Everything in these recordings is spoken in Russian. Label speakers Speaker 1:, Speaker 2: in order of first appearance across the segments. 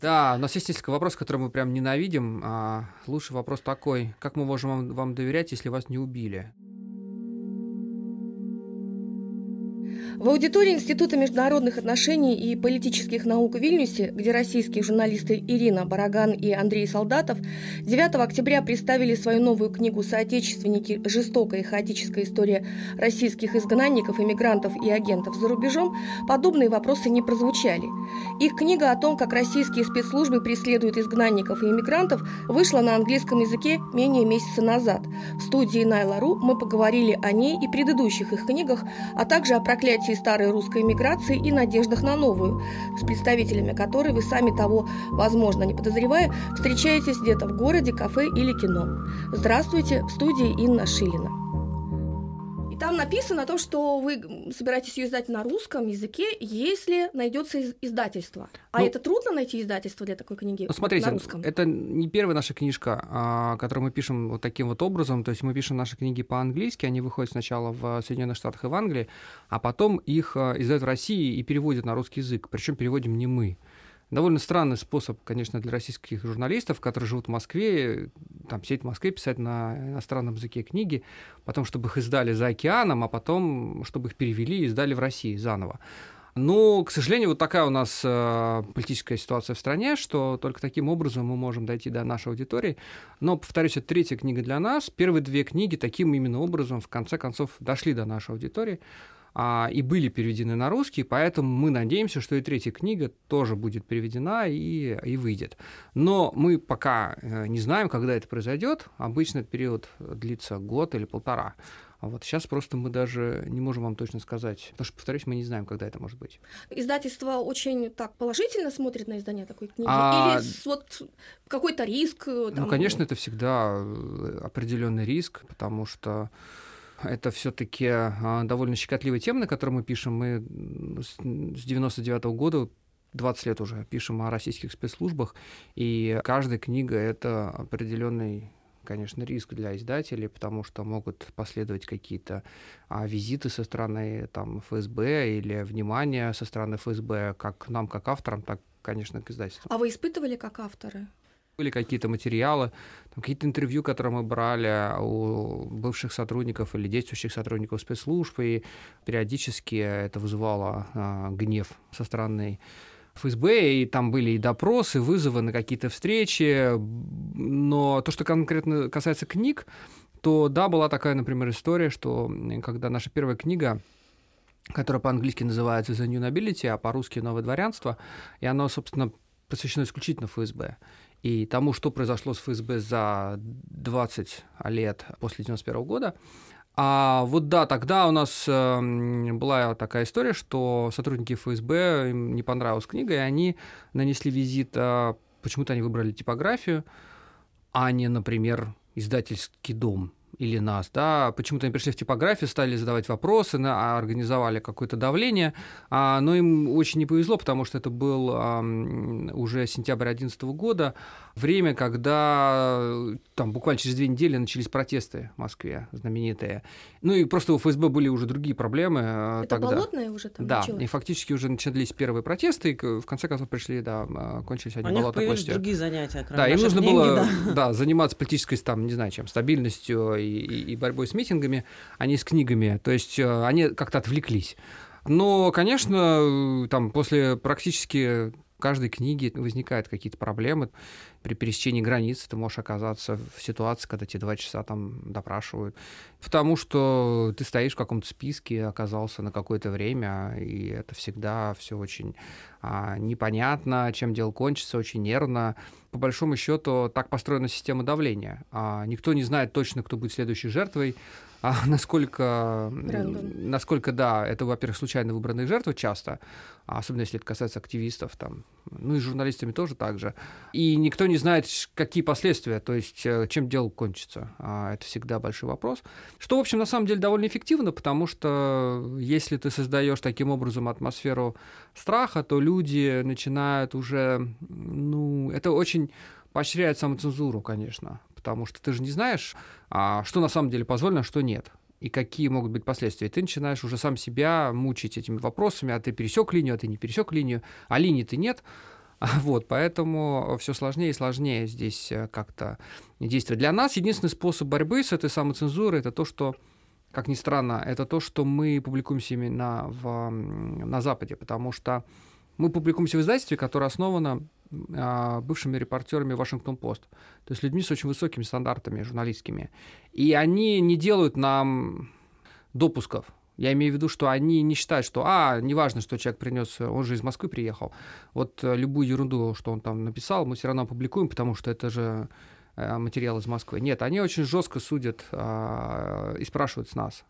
Speaker 1: Да, у нас есть несколько вопросов, которые мы прям ненавидим. А лучший вопрос такой, как мы можем вам, вам доверять, если вас не убили?
Speaker 2: В аудитории Института международных отношений и политических наук в Вильнюсе, где российские журналисты Ирина Бараган и Андрей Солдатов 9 октября представили свою новую книгу «Соотечественники. Жестокая и хаотическая история российских изгнанников, иммигрантов и агентов за рубежом», подобные вопросы не прозвучали. Их книга о том, как российские спецслужбы преследуют изгнанников и иммигрантов, вышла на английском языке менее месяца назад. В студии Найла.ру мы поговорили о ней и предыдущих их книгах, а также о проклятии развитии старой русской миграции и надеждах на новую, с представителями которой вы сами того, возможно, не подозревая, встречаетесь где-то в городе, кафе или кино. Здравствуйте, в студии Инна Шилина там написано о том, что вы собираетесь ее издать на русском языке, если найдется издательство. А ну, это трудно найти издательство для такой книги
Speaker 1: ну, смотрите, на русском? Это не первая наша книжка, а, которую мы пишем вот таким вот образом. То есть мы пишем наши книги по-английски, они выходят сначала в Соединенных Штатах и в Англии, а потом их а, издают в России и переводят на русский язык. Причем переводим не мы. Довольно странный способ, конечно, для российских журналистов, которые живут в Москве, там сидеть в Москве, писать на иностранном языке книги, потом, чтобы их издали за океаном, а потом, чтобы их перевели и издали в России заново. Но, к сожалению, вот такая у нас э, политическая ситуация в стране, что только таким образом мы можем дойти до нашей аудитории. Но, повторюсь, это третья книга для нас. Первые две книги таким именно образом, в конце концов, дошли до нашей аудитории а, и были переведены на русский, поэтому мы надеемся, что и третья книга тоже будет переведена и, и выйдет. Но мы пока э, не знаем, когда это произойдет. Обычно этот период длится год или полтора. А вот сейчас просто мы даже не можем вам точно сказать, потому что, повторюсь, мы не знаем, когда это может быть.
Speaker 2: Издательство очень так положительно смотрит на издание такой книги? А... Или вот какой-то риск?
Speaker 1: Там... Ну, конечно, это всегда э, определенный риск, потому что это все-таки а, довольно щекотливая тема, на которой мы пишем. Мы с 99 -го года 20 лет уже пишем о российских спецслужбах, и каждая книга — это определенный конечно, риск для издателей, потому что могут последовать какие-то а, визиты со стороны там, ФСБ или внимание со стороны ФСБ как нам, как авторам, так, конечно, к издательству.
Speaker 2: А вы испытывали как авторы?
Speaker 1: Были какие-то материалы, какие-то интервью, которые мы брали у бывших сотрудников или действующих сотрудников спецслужб, и периодически это вызывало а, гнев со стороны ФСБ, и там были и допросы, вызовы на какие-то встречи, но то, что конкретно касается книг, то да, была такая, например, история, что когда наша первая книга которая по-английски называется The New Nobility, а по-русски «Новое дворянство», и оно, собственно, посвящено исключительно ФСБ и тому, что произошло с ФСБ за 20 лет после 91 года. А вот да, тогда у нас э, была такая история, что сотрудники ФСБ им не понравилась книга, и они нанесли визит, э, почему-то они выбрали типографию, а не, например, издательский дом или нас, да, почему-то они пришли в типографию, стали задавать вопросы, на, а, организовали какое-то давление, а, но им очень не повезло, потому что это был а, уже сентябрь 2011 года, время, когда там буквально через две недели начались протесты в Москве, знаменитые. Ну и просто у ФСБ были уже другие проблемы
Speaker 2: это тогда. болотное уже там
Speaker 1: Да, началось? и фактически уже начались первые протесты, и в конце концов пришли, да, кончились
Speaker 3: они болотной площадью. другие занятия,
Speaker 1: кроме Да, им нужно деньги, было да. Да, заниматься политической, там, не знаю чем, стабильностью и, и, борьбой с митингами, а не с книгами. То есть э, они как-то отвлеклись. Но, конечно, там после практически каждой книги возникают какие-то проблемы. При пересечении границ ты можешь оказаться в ситуации, когда тебе два часа там допрашивают. Потому что ты стоишь в каком-то списке, оказался на какое-то время, и это всегда все очень а, непонятно, чем дело кончится, очень нервно. По большому счету так построена система давления. А, никто не знает точно, кто будет следующей жертвой. А насколько, насколько, да, это, во-первых, случайно выбранные жертвы часто, особенно если это касается активистов, там, ну и с журналистами тоже так же. И никто не знает, какие последствия, то есть э, чем дело кончится. А это всегда большой вопрос. Что, в общем, на самом деле довольно эффективно, потому что если ты создаешь таким образом атмосферу страха, то люди начинают уже, ну, это очень поощряет самоцензуру, конечно, потому что ты же не знаешь, а, что на самом деле позволено, а что нет и какие могут быть последствия. ты начинаешь уже сам себя мучить этими вопросами, а ты пересек линию, а ты не пересек линию, а линии ты нет. Вот, поэтому все сложнее и сложнее здесь э, как-то действовать. Для нас единственный способ борьбы с этой самоцензурой это то, что как ни странно, это то, что мы публикуемся именно в, на Западе, потому что мы публикуемся в издательстве, которое основано бывшими репортерами Вашингтон-Пост, то есть людьми с очень высокими стандартами журналистскими. И они не делают нам допусков. Я имею в виду, что они не считают, что, а, неважно, что человек принес, он же из Москвы приехал. Вот э, любую ерунду, что он там написал, мы все равно опубликуем, потому что это же э, материал из Москвы. Нет, они очень жестко судят а, и спрашивают с нас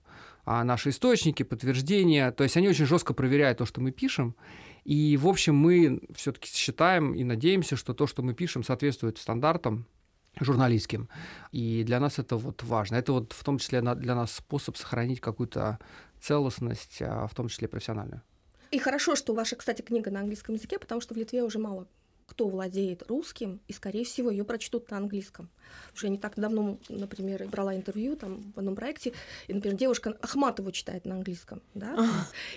Speaker 1: а наши источники, подтверждения. То есть они очень жестко проверяют то, что мы пишем. И, в общем, мы все-таки считаем и надеемся, что то, что мы пишем, соответствует стандартам журналистским. И для нас это вот важно. Это вот в том числе для нас способ сохранить какую-то целостность, а, в том числе профессиональную.
Speaker 2: И хорошо, что ваша, кстати, книга на английском языке, потому что в Литве уже мало кто владеет русским, и, скорее всего, ее прочтут на английском. Уже я не так давно, например, брала интервью там в одном проекте, и, например, девушка Ахматову читает на английском, да,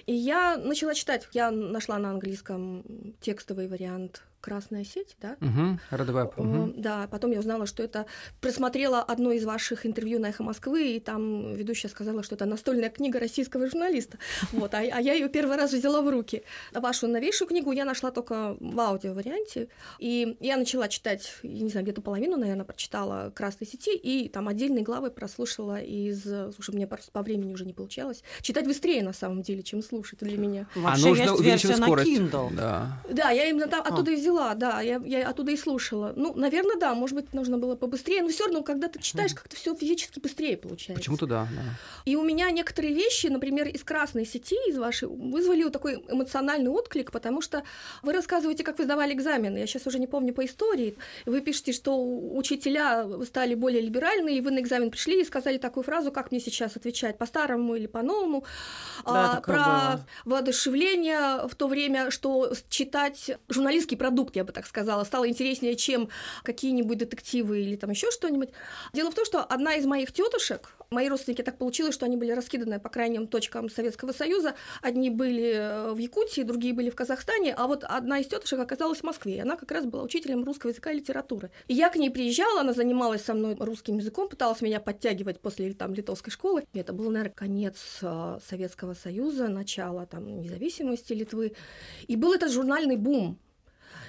Speaker 2: и я начала читать, я нашла на английском текстовый вариант красная сеть, да?
Speaker 1: Угу, Red
Speaker 2: Угу. Да, потом я узнала, что это... Просмотрела одно из ваших интервью на «Эхо Москвы», и там ведущая сказала, что это настольная книга российского журналиста. Вот, а, а я ее первый раз взяла в руки. Вашу новейшую книгу я нашла только в аудио-варианте, и я начала читать, я не знаю, где-то половину, наверное, прочитала «Красной сети», и там отдельные главы прослушала из... Слушай, мне просто по времени уже не получалось. Читать быстрее, на самом деле, чем слушать для меня.
Speaker 3: Вообще а нужно есть версия на Kindle.
Speaker 2: Да. да, я именно там, оттуда а. взяла взяла, да, я, я оттуда и слушала. Ну, наверное, да, может быть, нужно было побыстрее, но все равно, когда ты читаешь, как-то все физически быстрее получается.
Speaker 1: Почему-то да, да.
Speaker 2: И у меня некоторые вещи, например, из красной сети, из вашей, вызвали такой эмоциональный отклик, потому что вы рассказываете, как вы сдавали экзамены. Я сейчас уже не помню по истории. Вы пишете, что учителя стали более либеральны, и вы на экзамен пришли и сказали такую фразу, как мне сейчас отвечать, по-старому или по-новому,
Speaker 3: да, а,
Speaker 2: про было. воодушевление в то время, что читать журналистский продукт продукт, я бы так сказала, стало интереснее, чем какие-нибудь детективы или там еще что-нибудь. Дело в том, что одна из моих тетушек, мои родственники так получилось, что они были раскиданы по крайним точкам Советского Союза. Одни были э, в Якутии, другие были в Казахстане, а вот одна из тетушек оказалась в Москве. И она как раз была учителем русского языка и литературы. И я к ней приезжала, она занималась со мной русским языком, пыталась меня подтягивать после там литовской школы. И это был, наверное, конец э, Советского Союза, начало там независимости Литвы. И был этот журнальный бум.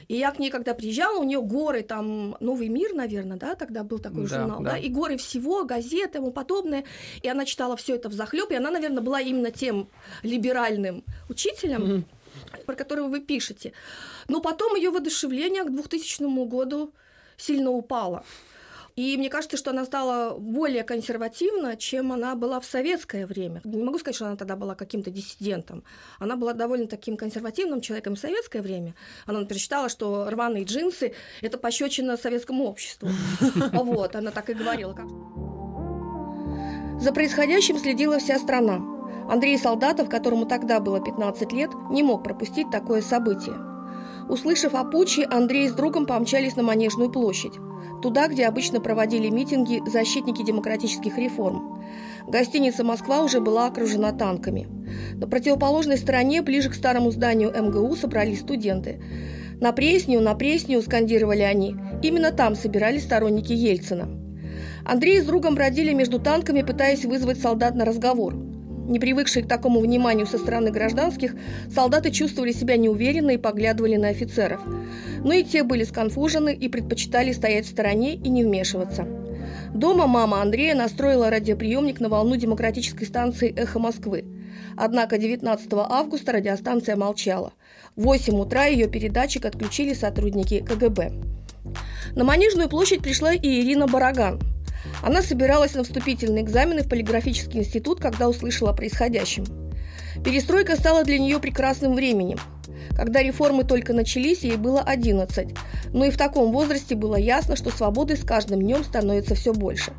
Speaker 2: И я к ней, когда приезжала, у нее горы, там, Новый мир, наверное, да, тогда был такой да, журнал, да. да, и горы всего, газеты и тому подобное. И она читала все это в захлеб, и она, наверное, была именно тем либеральным учителем, mm-hmm. про которого вы пишете. Но потом ее воодушевление к 2000 году сильно упало. И мне кажется, что она стала более консервативна, чем она была в советское время. Не могу сказать, что она тогда была каким-то диссидентом. Она была довольно таким консервативным человеком в советское время. Она, например, считала, что рваные джинсы – это пощечина советскому обществу. Вот, она так и говорила. За происходящим следила вся страна. Андрей Солдатов, которому тогда было 15 лет, не мог пропустить такое событие. Услышав о путче, Андрей с другом помчались на Манежную площадь туда, где обычно проводили митинги защитники демократических реформ. Гостиница «Москва» уже была окружена танками. На противоположной стороне, ближе к старому зданию МГУ, собрались студенты. «На Пресню, на Пресню!» – скандировали они. Именно там собирались сторонники Ельцина. Андрей с другом бродили между танками, пытаясь вызвать солдат на разговор – не привыкшие к такому вниманию со стороны гражданских, солдаты чувствовали себя неуверенно и поглядывали на офицеров. Но и те были сконфужены и предпочитали стоять в стороне и не вмешиваться. Дома мама Андрея настроила радиоприемник на волну демократической станции «Эхо Москвы». Однако 19 августа радиостанция молчала. В 8 утра ее передатчик отключили сотрудники КГБ. На Манежную площадь пришла и Ирина Бараган – она собиралась на вступительные экзамены в полиграфический институт, когда услышала о происходящем. Перестройка стала для нее прекрасным временем. Когда реформы только начались, ей было 11. Но и в таком возрасте было ясно, что свободы с каждым днем становится все больше.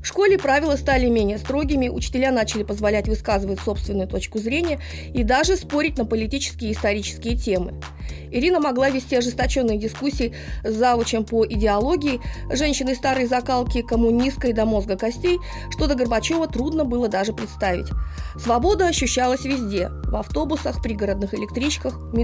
Speaker 2: В школе правила стали менее строгими, учителя начали позволять высказывать собственную точку зрения и даже спорить на политические и исторические темы. Ирина могла вести ожесточенные дискуссии с завучем по идеологии, женщиной старой закалки, коммунисткой до мозга костей, что до Горбачева трудно было даже представить. Свобода ощущалась везде – в автобусах, пригородных электричках, метро.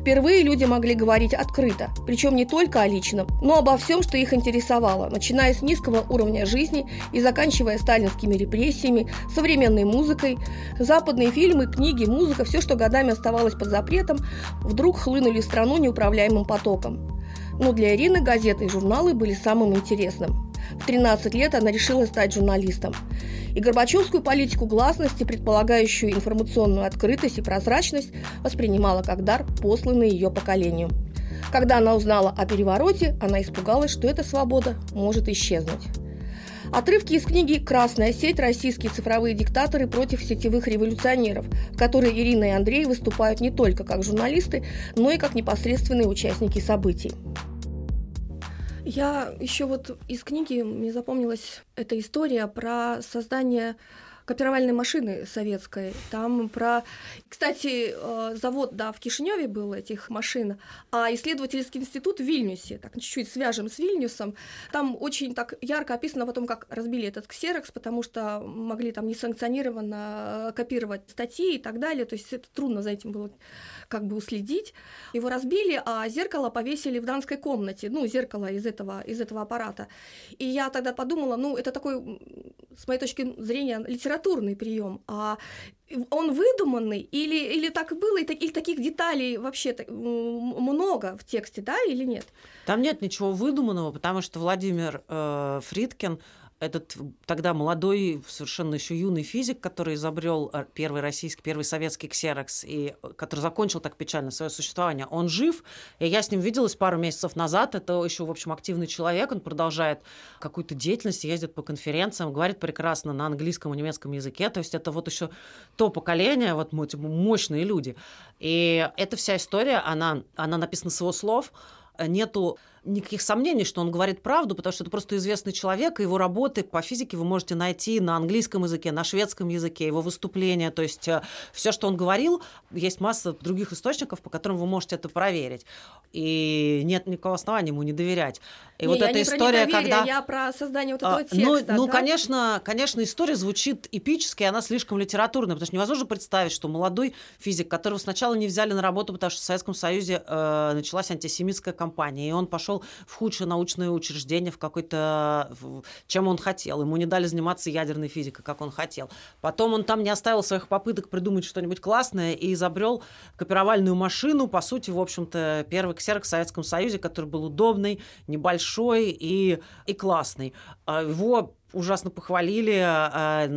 Speaker 2: Впервые люди могли говорить открыто, причем не только о личном, но обо всем, что их интересовало, начиная с низкого уровня жизни и заканчивая сталинскими репрессиями, современной музыкой. Западные фильмы, книги, музыка, все, что годами оставалось под запретом, вдруг хлынули в страну неуправляемым потоком. Но для Ирины газеты и журналы были самым интересным. В 13 лет она решила стать журналистом. И Горбачевскую политику гласности, предполагающую информационную открытость и прозрачность, воспринимала как дар, посланный ее поколению. Когда она узнала о перевороте, она испугалась, что эта свобода может исчезнуть. Отрывки из книги «Красная сеть. Российские цифровые диктаторы против сетевых революционеров», в которой Ирина и Андрей выступают не только как журналисты, но и как непосредственные участники событий. Я еще вот из книги мне запомнилась эта история про создание копировальной машины советской. Там про... Кстати, э, завод, да, в Кишиневе был этих машин, а исследовательский институт в Вильнюсе, так чуть-чуть свяжем с Вильнюсом, там очень так ярко описано о том, как разбили этот ксерокс, потому что могли там несанкционированно э, копировать статьи и так далее, то есть это трудно за этим было как бы уследить. Его разбили, а зеркало повесили в данской комнате, ну, зеркало из этого, из этого аппарата. И я тогда подумала, ну, это такой, с моей точки зрения, литературный прием, а он выдуманный или, или так было, и, или таких деталей вообще много в тексте, да, или нет?
Speaker 3: Там нет ничего выдуманного, потому что Владимир э, Фридкин этот тогда молодой, совершенно еще юный физик, который изобрел э, первый российский, первый советский ксерокс, и э, который закончил так печально свое существование, он жив, и я с ним виделась пару месяцев назад, это еще, в общем, активный человек, он продолжает какую-то деятельность, ездит по конференциям, говорит прекрасно на английском и немецком языке, то есть это вот еще то поколение, вот мы, типа, мощные люди. И эта вся история, она, она написана с его слов, нету никаких сомнений, что он говорит правду, потому что это просто известный человек, и его работы по физике вы можете найти на английском языке, на шведском языке, его выступления, то есть э, все, что он говорил, есть масса других источников, по которым вы можете это проверить. И нет никакого основания ему не доверять. И
Speaker 2: не,
Speaker 3: вот эта история, когда...
Speaker 2: Я про создание вот этого
Speaker 3: а,
Speaker 2: текста.
Speaker 3: Ну, ну
Speaker 2: да?
Speaker 3: конечно, конечно, история звучит эпически, она слишком литературная, потому что невозможно представить, что молодой физик, которого сначала не взяли на работу, потому что в Советском Союзе э, началась антисемитская кампания, и он пошел в худшее научное учреждение, в какой-то... чем он хотел. Ему не дали заниматься ядерной физикой, как он хотел. Потом он там не оставил своих попыток придумать что-нибудь классное и изобрел копировальную машину, по сути, в общем-то, первый ксерок в Советском Союзе, который был удобный, небольшой и, и классный. А его ужасно похвалили, а,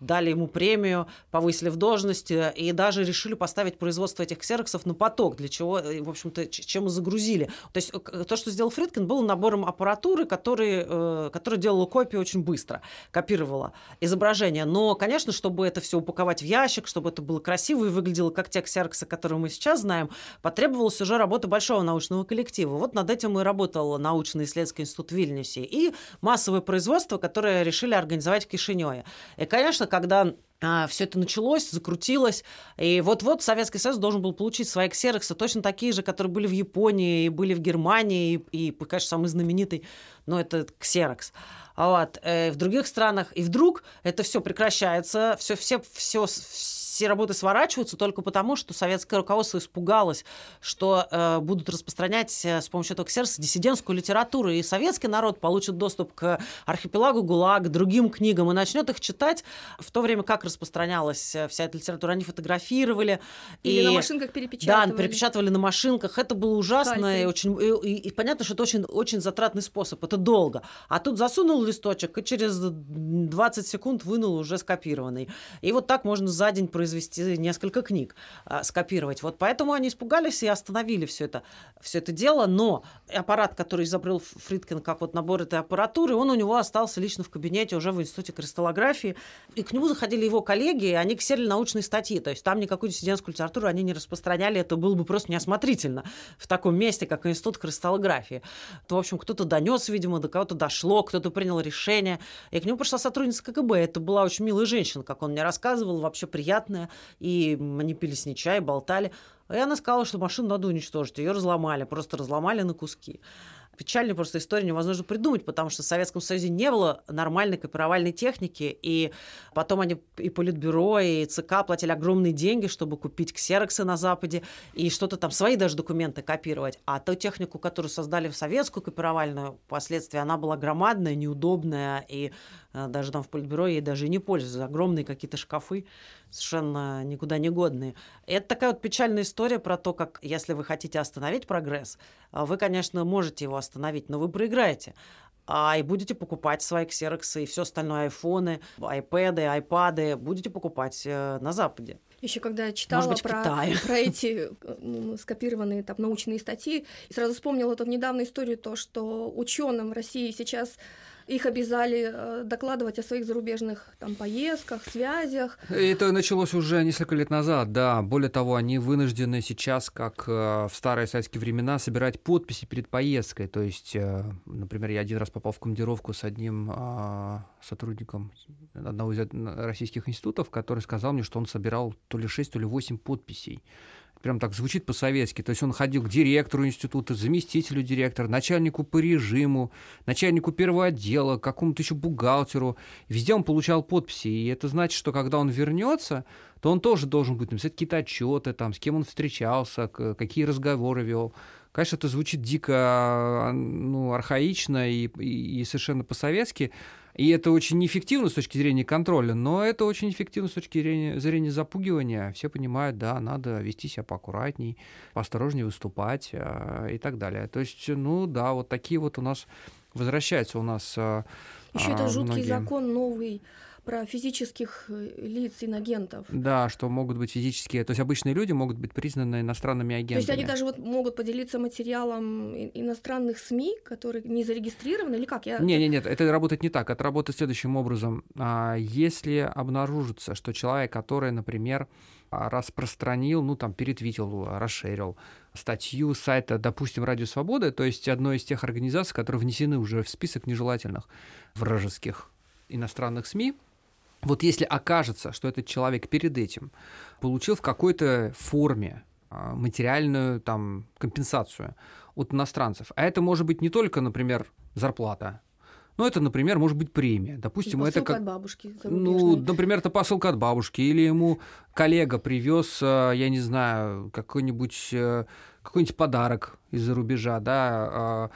Speaker 3: дали ему премию, повысили в должности и даже решили поставить производство этих ксероксов на поток, для чего, э, в общем-то, чем и загрузили. То есть э, то, что сделал Фридкин, было набором аппаратуры, который, э, который делала копию очень быстро, копировала изображение. Но, конечно, чтобы это все упаковать в ящик, чтобы это было красиво и выглядело как те ксероксы, которые мы сейчас знаем, потребовалась уже работа большого научного коллектива. Вот над этим и работал научно-исследовательский институт в Вильнюсе. И массовое производство, которое решили организовать в Кишиневе. И, конечно, когда а, все это началось, закрутилось, и вот-вот Советский Союз должен был получить свои ксероксы, точно такие же, которые были в Японии, и были в Германии, и, и конечно, самый знаменитый, но ну, это ксерокс. Вот. Э, в других странах. И вдруг это все прекращается, все, все, все, все работы сворачиваются только потому, что советское руководство испугалось, что э, будут распространять э, с помощью этого ксерса диссидентскую литературу, и советский народ получит доступ к архипелагу ГУЛАГ, другим книгам, и начнет их читать, в то время как распространялась э, вся эта литература, они фотографировали.
Speaker 2: Или и, на машинках перепечатывали.
Speaker 3: Да, перепечатывали на машинках. Это было ужасно, и, очень, и, и, и понятно, что это очень, очень затратный способ, это долго. А тут засунул листочек, и через 20 секунд вынул уже скопированный. И вот так можно за день произвести произвести несколько книг, а, скопировать. Вот поэтому они испугались и остановили все это, все это дело. Но аппарат, который изобрел Фридкин как вот набор этой аппаратуры, он у него остался лично в кабинете уже в Институте кристаллографии. И к нему заходили его коллеги, и они ксерили научные статьи. То есть там никакую диссидентскую литературу они не распространяли. Это было бы просто неосмотрительно в таком месте, как Институт кристаллографии. То, в общем, кто-то донес, видимо, до кого-то дошло, кто-то принял решение. И к нему пришла сотрудница КГБ. Это была очень милая женщина, как он мне рассказывал, вообще приятная красная, и они пили с ней чай, болтали. И она сказала, что машину надо уничтожить. Ее разломали, просто разломали на куски. печальную просто историю невозможно придумать, потому что в Советском Союзе не было нормальной копировальной техники, и потом они и Политбюро, и ЦК платили огромные деньги, чтобы купить ксероксы на Западе, и что-то там, свои даже документы копировать. А ту технику, которую создали в советскую копировальную, впоследствии она была громадная, неудобная, и даже там в Политбюро ей даже не пользуются. Огромные какие-то шкафы, совершенно никуда не годные. И это такая вот печальная история про то, как если вы хотите остановить прогресс, э, вы, конечно, можете его остановить, но вы проиграете а, и будете покупать свои ксероксы и все остальное, айфоны, айпэды, айпады, будете покупать э, на Западе.
Speaker 2: Еще когда я читала
Speaker 3: быть,
Speaker 2: про, про эти э, скопированные там научные статьи, и сразу вспомнила эту недавнюю историю, то, что ученым в России сейчас их обязали э, докладывать о своих зарубежных там, поездках, связях.
Speaker 1: Это началось уже несколько лет назад, да. Более того, они вынуждены сейчас, как э, в старые советские времена, собирать подписи перед поездкой. То есть, э, например, я один раз попал в командировку с одним сотрудником одного из российских институтов, который сказал мне, что он собирал то ли 6, то ли 8 подписей прям так звучит по-советски. То есть он ходил к директору института, заместителю директора, начальнику по режиму, начальнику первого отдела, какому-то еще бухгалтеру. Везде он получал подписи. И это значит, что когда он вернется, то он тоже должен будет написать какие-то отчеты, там, с кем он встречался, какие разговоры вел. Конечно, это звучит дико ну, архаично и, и, и совершенно по-советски, и это очень неэффективно с точки зрения контроля, но это очень эффективно с точки зрения, зрения запугивания. Все понимают, да, надо вести себя поаккуратней, поосторожнее выступать э, и так далее. То есть, ну да, вот такие вот у нас возвращаются у нас. Э,
Speaker 2: Еще это жуткий многие... закон новый про физических э, лиц инагентов.
Speaker 1: Да, что могут быть физические, то есть обычные люди могут быть признаны иностранными агентами. То есть
Speaker 2: они даже вот могут поделиться материалом иностранных СМИ, которые не зарегистрированы, или как? Я...
Speaker 1: Не, не, нет, это работает не так. Это работает следующим образом. А, если обнаружится, что человек, который, например, распространил, ну там перетвитил, расширил статью сайта, допустим, Радио Свобода, то есть одной из тех организаций, которые внесены уже в список нежелательных вражеских иностранных СМИ, вот если окажется, что этот человек перед этим получил в какой-то форме а, материальную там компенсацию от иностранцев, а это может быть не только, например, зарплата, но это, например, может быть премия. Допустим,
Speaker 2: посылка
Speaker 1: это как...
Speaker 2: от бабушки.
Speaker 1: Ну, например, это посылка от бабушки, или ему коллега привез, а, я не знаю, какой-нибудь э, какой-нибудь подарок из-за рубежа, да, а,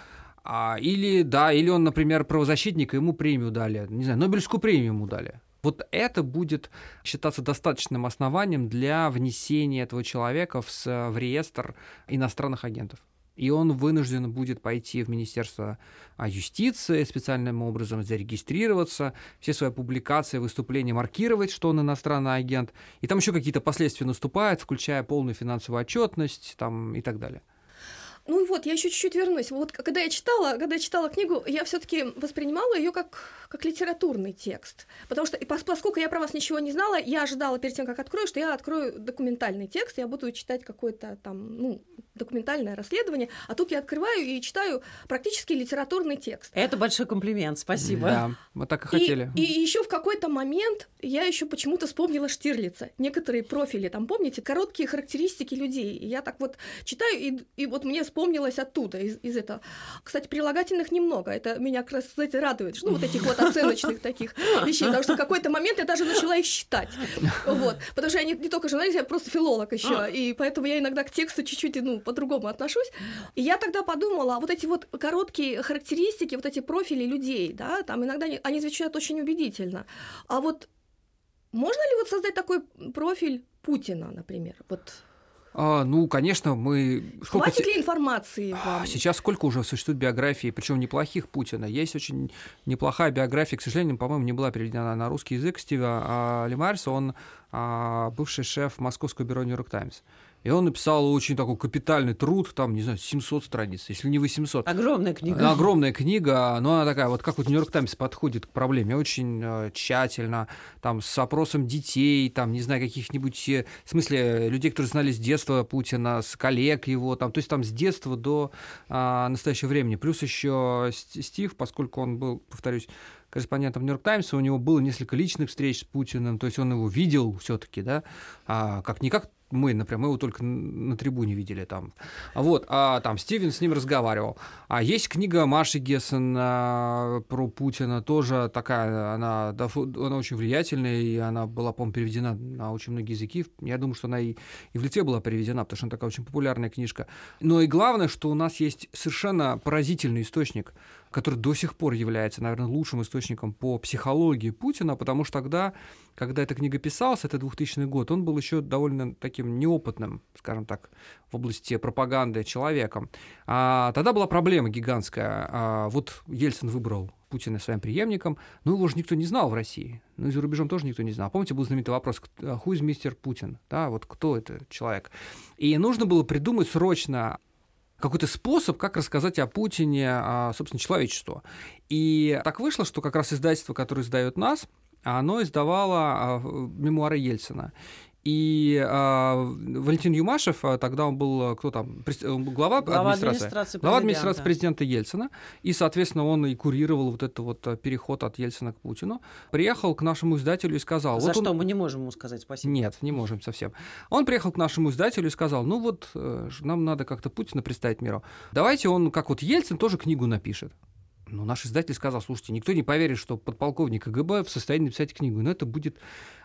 Speaker 1: а, или, да, или он, например, правозащитник, и ему премию дали, не знаю, Нобелевскую премию ему дали. Вот это будет считаться достаточным основанием для внесения этого человека в, в реестр иностранных агентов. И он вынужден будет пойти в Министерство а, юстиции специальным образом, зарегистрироваться, все свои публикации, выступления маркировать, что он иностранный агент. И там еще какие-то последствия наступают, включая полную финансовую отчетность там, и так далее.
Speaker 2: Ну и вот, я еще чуть-чуть вернусь. Вот когда я читала, когда я читала книгу, я все-таки воспринимала ее как, как литературный текст. Потому что, и поскольку я про вас ничего не знала, я ожидала перед тем, как открою, что я открою документальный текст, я буду читать какое-то там, ну, документальное расследование, а тут я открываю и читаю практически литературный текст.
Speaker 3: Это большой комплимент, спасибо.
Speaker 1: Да, мы так и хотели.
Speaker 2: И, и еще в какой-то момент я еще почему-то вспомнила Штирлица. Некоторые профили, там, помните, короткие характеристики людей. И я так вот читаю, и, и вот мне вспомнилось оттуда, из, из этого. Кстати, прилагательных немного. Это меня, кстати, радует. Ну, вот этих вот оценочных таких вещей. Потому что в какой-то момент я даже начала их считать. Вот. Потому что я не, не только журналист, я просто филолог еще. А. И поэтому я иногда к тексту чуть-чуть, ну, по-другому отношусь. И я тогда подумала, вот эти вот короткие характеристики, вот эти профили людей, да, там иногда они, они звучат очень убедительно. А вот можно ли вот создать такой профиль Путина, например? Вот
Speaker 1: а, ну, конечно, мы...
Speaker 2: Сколько Хватит ли информации вам?
Speaker 1: Сейчас сколько уже существует биографий, причем неплохих Путина. Есть очень неплохая биография, к сожалению, по-моему, не была переведена на русский язык Стива а, Лемарса. Он а, бывший шеф Московского бюро «Нью-Йорк Таймс». И он написал очень такой капитальный труд, там, не знаю, 700 страниц, если не 800.
Speaker 3: Огромная книга.
Speaker 1: Огромная книга, но она такая, вот как вот Нью-Йорк Таймс подходит к проблеме, очень э, тщательно, там, с опросом детей, там, не знаю, каких-нибудь, э, в смысле, людей, которые знали с детства Путина, с коллег его, там, то есть там с детства до э, настоящего времени. Плюс еще Стив, поскольку он был, повторюсь, корреспондентом Нью-Йорк Таймса, у него было несколько личных встреч с Путиным, то есть он его видел все-таки, да, а, как-никак мы, например, мы его только на трибуне видели там. Вот, а там Стивен с ним разговаривал. А есть книга Маши Гессен а, про Путина, тоже такая, она, она очень влиятельная, и она была, по-моему, переведена на очень многие языки. Я думаю, что она и, и в Литве была переведена, потому что она такая очень популярная книжка. Но и главное, что у нас есть совершенно поразительный источник который до сих пор является, наверное, лучшим источником по психологии Путина, потому что тогда, когда эта книга писалась, это 2000 год, он был еще довольно таким неопытным, скажем так, в области пропаганды человеком. А тогда была проблема гигантская. А вот Ельцин выбрал Путина своим преемником, но его же никто не знал в России. Ну и за рубежом тоже никто не знал. Помните, был знаменитый вопрос, is мистер Путин? Да, вот кто это человек? И нужно было придумать срочно какой-то способ, как рассказать о Путине, собственно, человечеству. И так вышло, что как раз издательство, которое издает нас, оно издавало а, мемуары Ельцина. И э, Валентин Юмашев, а, тогда он был а, кто там, глава, глава администрации, администрации глава администрации президента Ельцина, и, соответственно, он и курировал вот этот вот переход от Ельцина к Путину. Приехал к нашему издателю и сказал...
Speaker 3: За
Speaker 1: вот
Speaker 3: что
Speaker 1: он...
Speaker 3: мы не можем ему сказать спасибо?
Speaker 1: Нет, не можем совсем. Он приехал к нашему издателю и сказал, ну вот, э, нам надо как-то Путина представить миру. Давайте он, как вот Ельцин, тоже книгу напишет. Ну, наш издатель сказал, слушайте, никто не поверит, что подполковник КГБ в состоянии написать книгу. Но это будет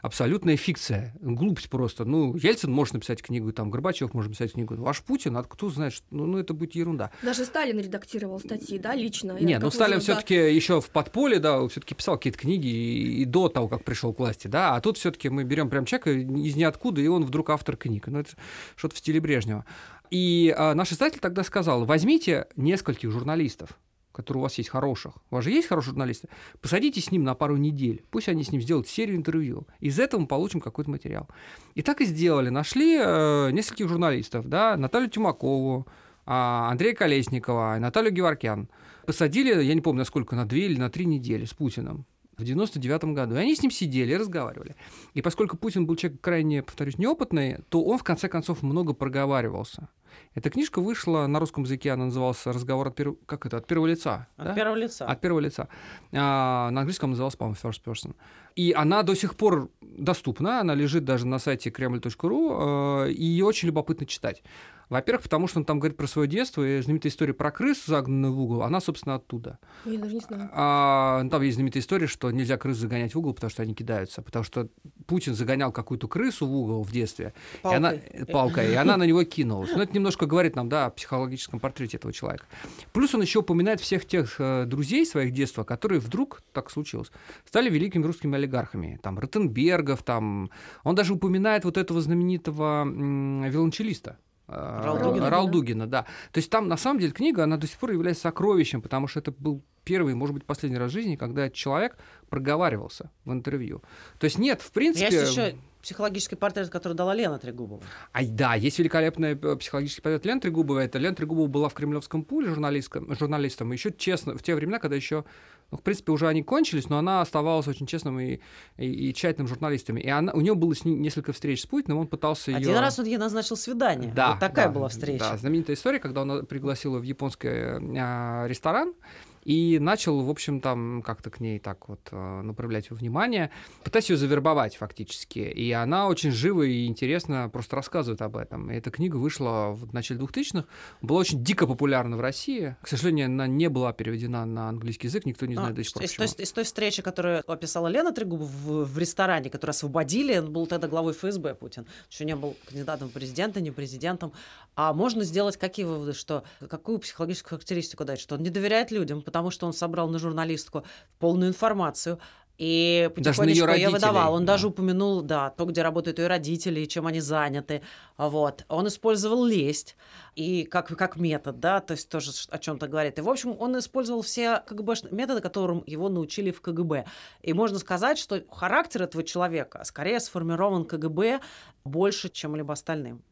Speaker 1: абсолютная фикция, глупость просто. Ну, Ельцин может написать книгу, там, Горбачев может написать книгу. Ваш Путин, а кто знает, ну, ну, это будет ерунда.
Speaker 2: Даже Сталин редактировал статьи, да, лично?
Speaker 1: Нет, ну, Сталин все таки да. еще в подполе, да, все таки писал какие-то книги и, и до того, как пришел к власти, да, а тут все таки мы берем прям человека из ниоткуда, и он вдруг автор книг. Ну, это что-то в стиле Брежнева. И а, наш издатель тогда сказал, возьмите нескольких журналистов, которые у вас есть хороших, у вас же есть хорошие журналисты, посадите с ним на пару недель, пусть они с ним сделают серию интервью. Из этого мы получим какой-то материал. И так и сделали. Нашли э, нескольких журналистов, да, Наталью Тюмакову, э, Андрея Колесникова, Наталью Геворкян. Посадили, я не помню, насколько, на две или на три недели с Путиным в 99 году. И они с ним сидели и разговаривали. И поскольку Путин был человек крайне, повторюсь, неопытный, то он в конце концов много проговаривался. Эта книжка вышла на русском языке, она называлась «Разговор от, перв... как это? от первого лица».
Speaker 3: От да? первого лица.
Speaker 1: От первого лица. А, на английском называлась, по-моему, «First Person». И она до сих пор доступна, она лежит даже на сайте kreml.ru, э, и ее очень любопытно читать. Во-первых, потому что он там говорит про свое детство, и знаменитая история про крыс, загнанную в угол, она, собственно, оттуда.
Speaker 2: Я даже не знаю.
Speaker 1: А, там есть знаменитая история, что нельзя крыс загонять в угол, потому что они кидаются. Потому что Путин загонял какую-то крысу в угол в детстве. Палкой. И она, палкой, и она на него кинулась. Но это немножко говорит нам, да, о психологическом портрете этого человека. Плюс он еще упоминает всех тех э, друзей своих детства, которые вдруг, так случилось, стали великими русскими олигархами. Там Ротенбергов, там... Он даже упоминает вот этого знаменитого м- виолончелиста, Ралдугина, Ралдугина, да. То есть там, на самом деле, книга, она до сих пор является сокровищем, потому что это был первый, может быть, последний раз в жизни, когда человек проговаривался в интервью. То есть нет, в принципе...
Speaker 3: Есть еще психологический портрет, который дала Лена Трегубова.
Speaker 1: А, да, есть великолепный э, психологический портрет Лены Трегубовой. Это Лена Трегубова была в Кремлевском пуле журналистом, журналистом. Еще честно, в те времена, когда еще ну, в принципе, уже они кончились, но она оставалась очень честным и, и, и тщательным журналистом. И она, у нее было с ней несколько встреч с Путиным, он пытался ее...
Speaker 3: Один раз он ей назначил свидание. Да, вот такая
Speaker 1: да,
Speaker 3: была встреча.
Speaker 1: Да, знаменитая история, когда он пригласил ее в японский э, ресторан, и начал, в общем, там как-то к ней так вот э, направлять внимание, пытаясь ее завербовать фактически. И она очень живо и интересно просто рассказывает об этом. И эта книга вышла в начале 2000-х, была очень дико популярна в России. К сожалению, она не была переведена на английский язык, никто не знает а, до сих пор.
Speaker 3: Из, из, из той встречи, которую описала Лена Трегуб в, в ресторане, которую освободили, он был тогда главой ФСБ Путин, еще не был кандидатом в президента, не президентом. А можно сделать какие выводы, что какую психологическую характеристику дать, что он не доверяет людям, потому что он собрал на журналистку полную информацию, и потихонечку даже ее выдавал. Он да. даже упомянул, да, то, где работают ее родители, чем они заняты. Вот. Он использовал лесть и как, как метод, да, то есть тоже о чем-то говорит. И, в общем, он использовал все КГБ методы, которым его научили в КГБ. И можно сказать, что характер этого человека скорее сформирован КГБ больше, чем либо остальным.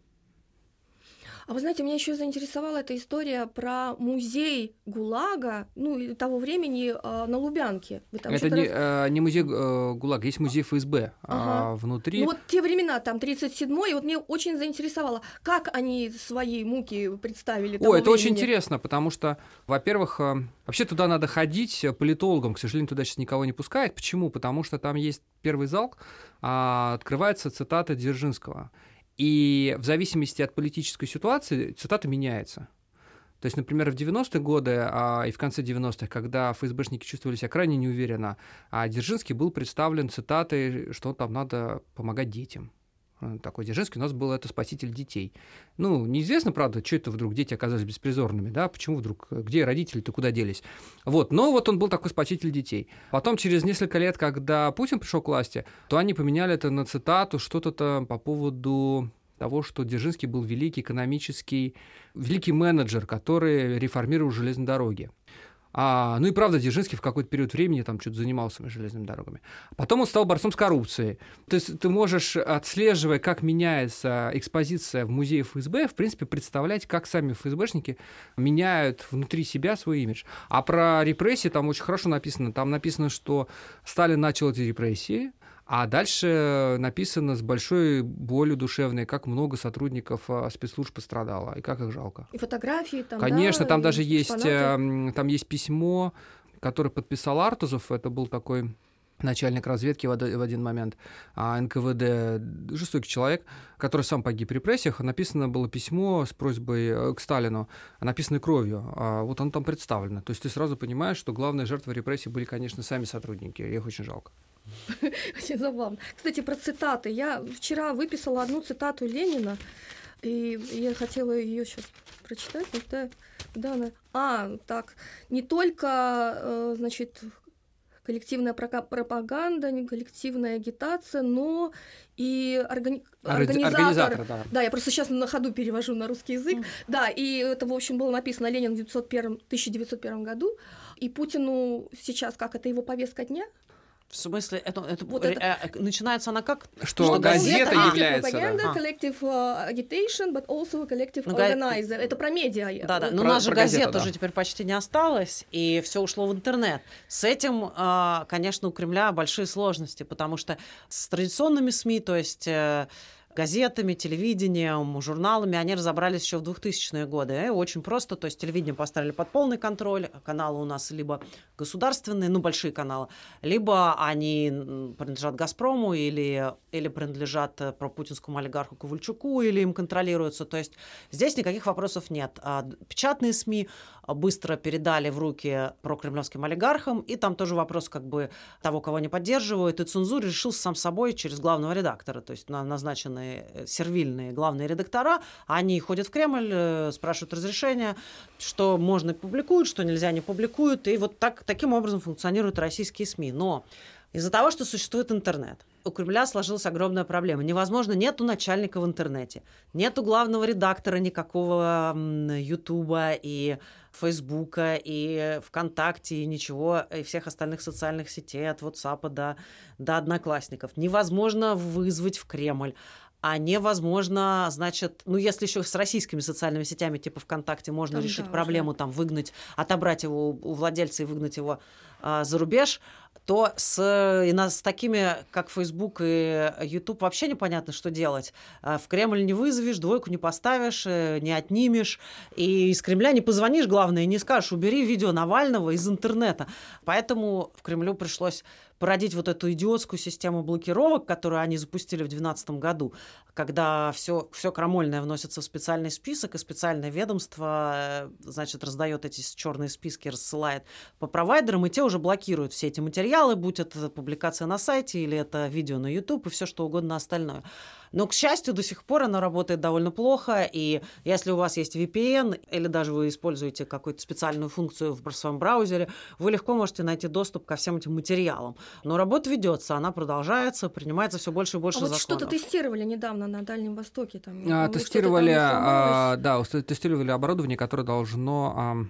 Speaker 2: А вы знаете, меня еще заинтересовала эта история про музей ГУЛАГа, ну, того времени э, на Лубянке.
Speaker 1: Это не, раз... э, не музей э, ГУЛАГа, есть музей ФСБ а ага. внутри.
Speaker 2: Ну, вот те времена, там, 37-й, вот мне очень заинтересовало, как они свои муки представили
Speaker 1: О, это времени. очень интересно, потому что, во-первых, э, вообще туда надо ходить политологам, к сожалению, туда сейчас никого не пускают. Почему? Потому что там есть первый зал, а, открывается цитата Дзержинского. И в зависимости от политической ситуации цитата меняется. То есть, например, в 90-е годы а, и в конце 90-х, когда ФСБшники чувствовали себя крайне неуверенно, а Дзержинский был представлен цитатой, что там надо помогать детям. Э, такой Дзержинский у нас был это спаситель детей. Ну, неизвестно, правда, что это вдруг дети оказались беспризорными, да, почему вдруг, где родители-то куда делись. Вот, но вот он был такой спаситель детей. Потом, через несколько лет, когда Путин пришел к власти, то они поменяли это на цитату, что-то там по поводу того, что Дзержинский был великий экономический, великий менеджер, который реформировал железные дороги. А, ну и правда, Дзержинский в какой-то период времени там что-то занимался железными дорогами. Потом он стал борцом с коррупцией. То есть ты можешь, отслеживая, как меняется экспозиция в музее ФСБ, в принципе, представлять, как сами ФСБшники меняют внутри себя свой имидж. А про репрессии там очень хорошо написано. Там написано, что Сталин начал эти репрессии, а дальше написано с большой болью душевной, как много сотрудников а, спецслужб пострадало и как их жалко.
Speaker 2: И фотографии там.
Speaker 1: Конечно,
Speaker 2: да,
Speaker 1: там даже есть, экспонаты. там есть письмо, которое подписал Артузов. Это был такой начальник разведки в один момент, а НКВД, жестокий человек, который сам погиб в репрессиях, написано было письмо с просьбой э, к Сталину, написанное кровью. А вот оно там представлено. То есть ты сразу понимаешь, что главные жертвы репрессий были, конечно, сами сотрудники. Их очень жалко.
Speaker 2: Очень забавно. Кстати, про цитаты. Я вчера выписала одну цитату Ленина, и я хотела ее сейчас прочитать, да, да, она. А, так, не только, э, значит, коллективная пропаганда, не коллективная агитация, но и органи... организатор. организатор да. да, я просто сейчас на ходу перевожу на русский язык. Mm. Да, и это, в общем, было написано Ленин в 1901, 1901 году. И Путину сейчас, как это его повестка дня,
Speaker 3: в смысле, это, это, вот это... Э, э, начинается она как?
Speaker 1: Что, что газета, газета является...
Speaker 2: Propaganda, да. collective uh, agitation, but also collective ну, organizer. Это про медиа.
Speaker 3: Да, да. Но у нас же газет газету, уже теперь почти не осталось, и все ушло в интернет. С этим, uh, конечно, у Кремля большие сложности, потому что с традиционными СМИ, то есть... Газетами, телевидением, журналами, они разобрались еще в 2000-е годы. И очень просто, то есть телевидение поставили под полный контроль, каналы у нас либо государственные, ну, большие каналы, либо они принадлежат «Газпрому» или, или принадлежат э, пропутинскому олигарху Ковальчуку, или им контролируются. То есть здесь никаких вопросов нет. А печатные СМИ быстро передали в руки прокремлевским олигархам, и там тоже вопрос как бы того, кого они поддерживают, и цензура решил сам собой через главного редактора, то есть назначенные э, сервильные главные редактора, они ходят в Кремль, э, спрашивают разрешения, что можно публикуют, что нельзя не публикуют, и вот так, таким образом функционируют российские СМИ. Но из-за того, что существует интернет, у Кремля сложилась огромная проблема. Невозможно, нету начальника в интернете, нету главного редактора никакого Ютуба и Фейсбука и ВКонтакте и ничего, и всех остальных социальных сетей, от WhatsApp до, до Одноклассников. Невозможно вызвать в Кремль а невозможно, значит, ну, если еще с российскими социальными сетями, типа ВКонтакте, можно там, решить да, проблему, уже. там, выгнать, отобрать его у владельца и выгнать его а, за рубеж, то с, и на, с такими, как Facebook и YouTube, вообще непонятно, что делать. А, в Кремль не вызовешь, двойку не поставишь, э, не отнимешь, и из Кремля не позвонишь, главное, и не скажешь, убери видео Навального из интернета. Поэтому в Кремлю пришлось породить вот эту идиотскую систему блокировок, которую они запустили в 2012 году, когда все, все крамольное вносится в специальный список, и специальное ведомство, э, значит, раздает эти черные списки, рассылает по провайдерам, и те уже блокируют все эти материалы, будь это публикация на сайте или это видео на YouTube и все что угодно остальное. Но, к счастью, до сих пор она работает довольно плохо, и если у вас есть VPN, или даже вы используете какую-то специальную функцию в своем браузере, вы легко можете найти доступ ко всем этим материалам. Но работа ведется, она продолжается, принимается все больше и больше а
Speaker 2: законов. вот что-то тестировали недавно на Дальнем Востоке. Там,
Speaker 1: а, тестировали, а, да, тестировали оборудование, которое должно... А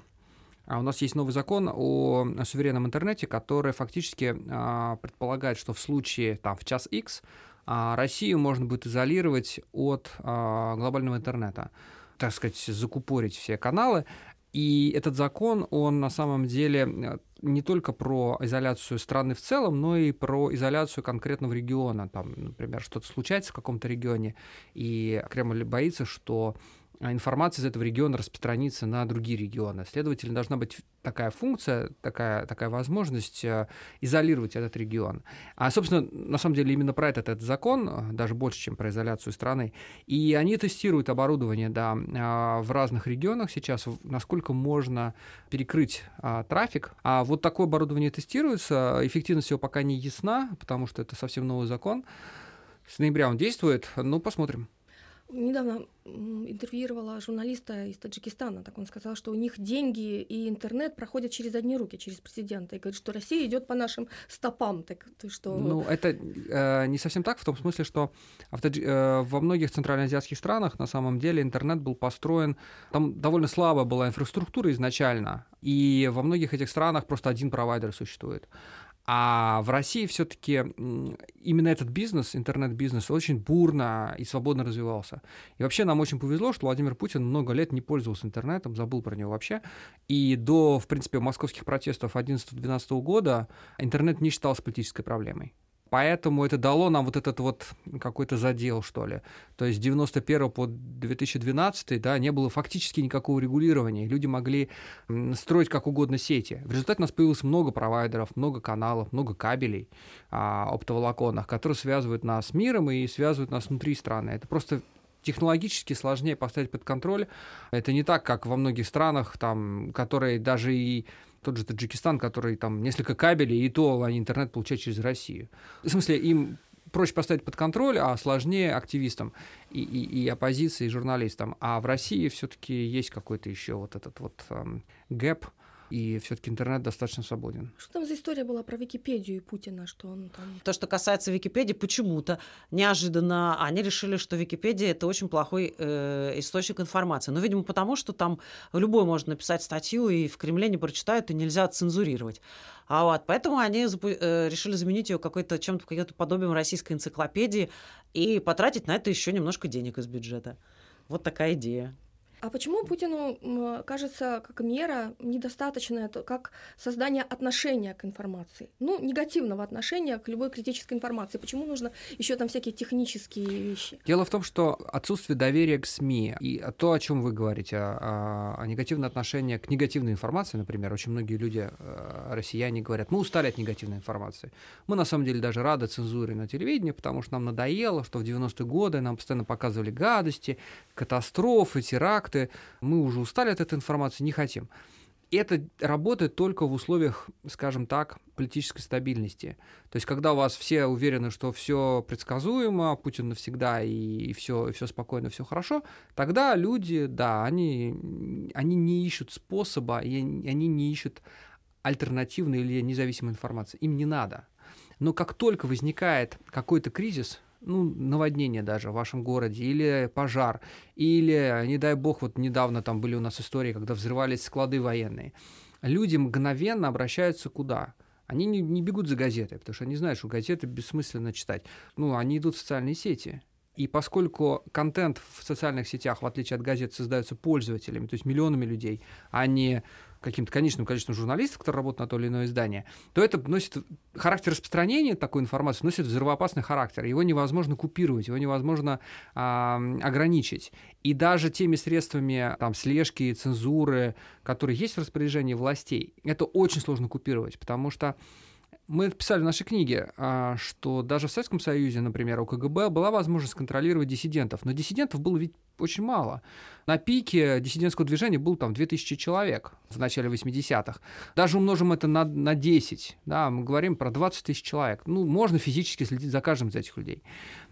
Speaker 1: а у нас есть новый закон о суверенном интернете, который фактически а, предполагает, что в случае там в час X Россию можно будет изолировать от а, глобального интернета. так сказать, закупорить все каналы. И этот закон, он на самом деле э, не только про изоляцию страны в целом, но и про изоляцию конкретного региона. Там, например, что-то случается в каком-то регионе, и Кремль боится, что а информация из этого региона распространится на другие регионы. Следовательно, должна быть такая функция, такая, такая возможность э, изолировать этот регион. А, собственно, на самом деле именно про этот, этот закон, э, даже больше, чем про изоляцию страны. И они тестируют оборудование да, э, в разных регионах сейчас, насколько можно перекрыть а, трафик. А вот такое оборудование тестируется, эффективность его пока не ясна, потому что это совсем новый закон. С ноября он действует, ну, посмотрим.
Speaker 2: Недавно интервьюировала журналиста из Таджикистана, так он сказал, что у них деньги и интернет проходят через одни руки, через президента, и говорит, что Россия идет по нашим стопам. Так ты что?
Speaker 1: Ну, это э, не совсем так, в том смысле, что в Тадж... э, во многих центральноазиатских странах на самом деле интернет был построен, там довольно слабая была инфраструктура изначально, и во многих этих странах просто один провайдер существует. А в России все-таки именно этот бизнес, интернет-бизнес, очень бурно и свободно развивался. И вообще нам очень повезло, что Владимир Путин много лет не пользовался интернетом, забыл про него вообще. И до, в принципе, московских протестов 11-12 года интернет не считался политической проблемой. Поэтому это дало нам вот этот вот какой-то задел, что ли. То есть с 91 по 2012 да, не было фактически никакого регулирования. Люди могли строить как угодно сети. В результате у нас появилось много провайдеров, много каналов, много кабелей а, оптоволоконных, которые связывают нас с миром и связывают нас внутри страны. Это просто технологически сложнее поставить под контроль. Это не так, как во многих странах, там, которые даже и тот же Таджикистан, который там несколько кабелей, и то они интернет получают через Россию. В смысле, им проще поставить под контроль, а сложнее активистам и, и, и оппозиции, и журналистам. А в России все-таки есть какой-то еще вот этот вот эм, гэп, и все-таки интернет достаточно свободен.
Speaker 2: Что там за история была про Википедию и Путина, что он там...
Speaker 3: То, что касается Википедии, почему-то неожиданно они решили, что Википедия это очень плохой э, источник информации. Ну, видимо, потому что там любой может написать статью, и в Кремле не прочитают, и нельзя цензурировать. А вот, поэтому они э, решили заменить ее какой-то чем-то, каким-то подобием российской энциклопедии и потратить на это еще немножко денег из бюджета. Вот такая идея.
Speaker 2: А почему Путину кажется, как мера недостаточная, как создание отношения к информации? Ну, негативного отношения к любой критической информации. Почему нужно еще там всякие технические вещи?
Speaker 1: Дело в том, что отсутствие доверия к СМИ и то, о чем вы говорите, о, о негативное отношение к негативной информации, например, очень многие люди, э, россияне, говорят, мы устали от негативной информации. Мы на самом деле даже рады цензуре на телевидении, потому что нам надоело, что в 90-е годы нам постоянно показывали гадости, катастрофы, теракты, факты, мы уже устали от этой информации, не хотим. Это работает только в условиях, скажем так, политической стабильности. То есть, когда у вас все уверены, что все предсказуемо, Путин навсегда и, все, и все спокойно, все хорошо, тогда люди, да, они, они не ищут способа, и они не ищут альтернативной или независимой информации. Им не надо. Но как только возникает какой-то кризис, ну, наводнение даже в вашем городе, или пожар, или, не дай бог, вот недавно там были у нас истории, когда взрывались склады военные. Люди мгновенно обращаются куда? Они не, не бегут за газетой, потому что они знают, что газеты бессмысленно читать. Ну, они идут в социальные сети. И поскольку контент в социальных сетях, в отличие от газет, создается пользователями, то есть миллионами людей, а не каким-то конечным количеством журналистов, которые работают на то или иное издание, то это носит характер распространения такой информации, носит взрывоопасный характер. Его невозможно купировать, его невозможно а, ограничить. И даже теми средствами там, слежки, цензуры, которые есть в распоряжении властей, это очень сложно купировать, потому что мы писали в нашей книге, а, что даже в Советском Союзе, например, у КГБ была возможность контролировать диссидентов, но диссидентов было ведь очень мало. На пике диссидентского движения был там 2000 человек в начале 80-х. Даже умножим это на, на 10, да, мы говорим про 20 тысяч человек. Ну, можно физически следить за каждым из этих людей.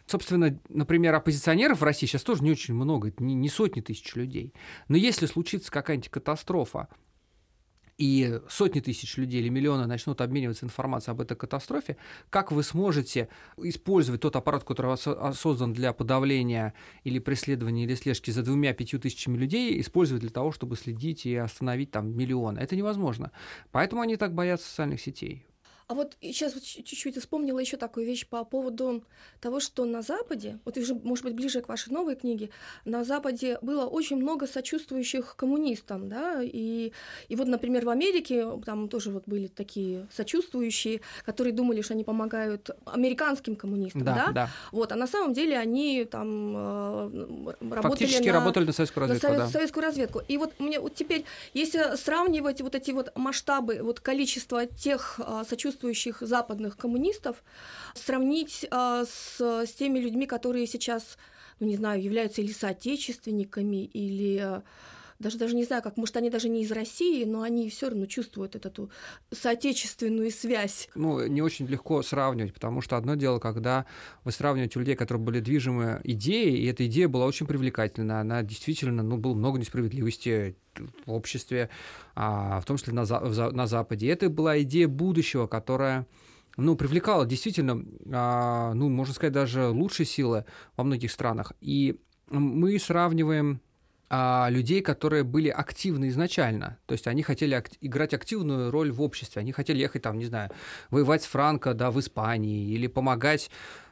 Speaker 1: Собственно, например, оппозиционеров в России сейчас тоже не очень много, не, не сотни тысяч людей. Но если случится какая-нибудь катастрофа, и сотни тысяч людей или миллионы начнут обмениваться информацией об этой катастрофе, как вы сможете использовать тот аппарат, который создан для подавления или преследования или слежки за двумя-пятью тысячами людей, использовать для того, чтобы следить и остановить там миллионы? Это невозможно. Поэтому они так боятся социальных сетей.
Speaker 2: А вот сейчас вот чуть-чуть вспомнила еще такую вещь по поводу того, что на Западе, вот уже, может быть, ближе к вашей новой книге, на Западе было очень много сочувствующих коммунистам, да, и, и вот, например, в Америке там тоже вот были такие сочувствующие, которые думали, что они помогают американским коммунистам, да, да?
Speaker 1: да.
Speaker 2: вот, а на самом деле они там э,
Speaker 1: работали Фактически на, работали на советскую разведку, на
Speaker 2: совет, да. советскую разведку. И вот мне вот теперь, если сравнивать вот эти вот масштабы, вот количество тех э, сочувствующих сочувствующих западных коммунистов сравнить а, с, с теми людьми, которые сейчас, ну не знаю, являются или соотечественниками, или а, даже даже не знаю, как, может, они даже не из России, но они все равно чувствуют эту соотечественную связь.
Speaker 1: Ну, не очень легко сравнивать, потому что одно дело, когда вы сравниваете людей, которые были движимы идеей, и эта идея была очень привлекательна, она действительно, ну, было много несправедливости в обществе, а, в том числе на, на Западе. И это была идея будущего, которая ну, привлекала действительно, а, ну, можно сказать, даже лучшие силы во многих странах. И мы сравниваем а, людей, которые были активны изначально. То есть они хотели ак- играть активную роль в обществе. Они хотели ехать там, не знаю, воевать с Франко, да, в Испании или помогать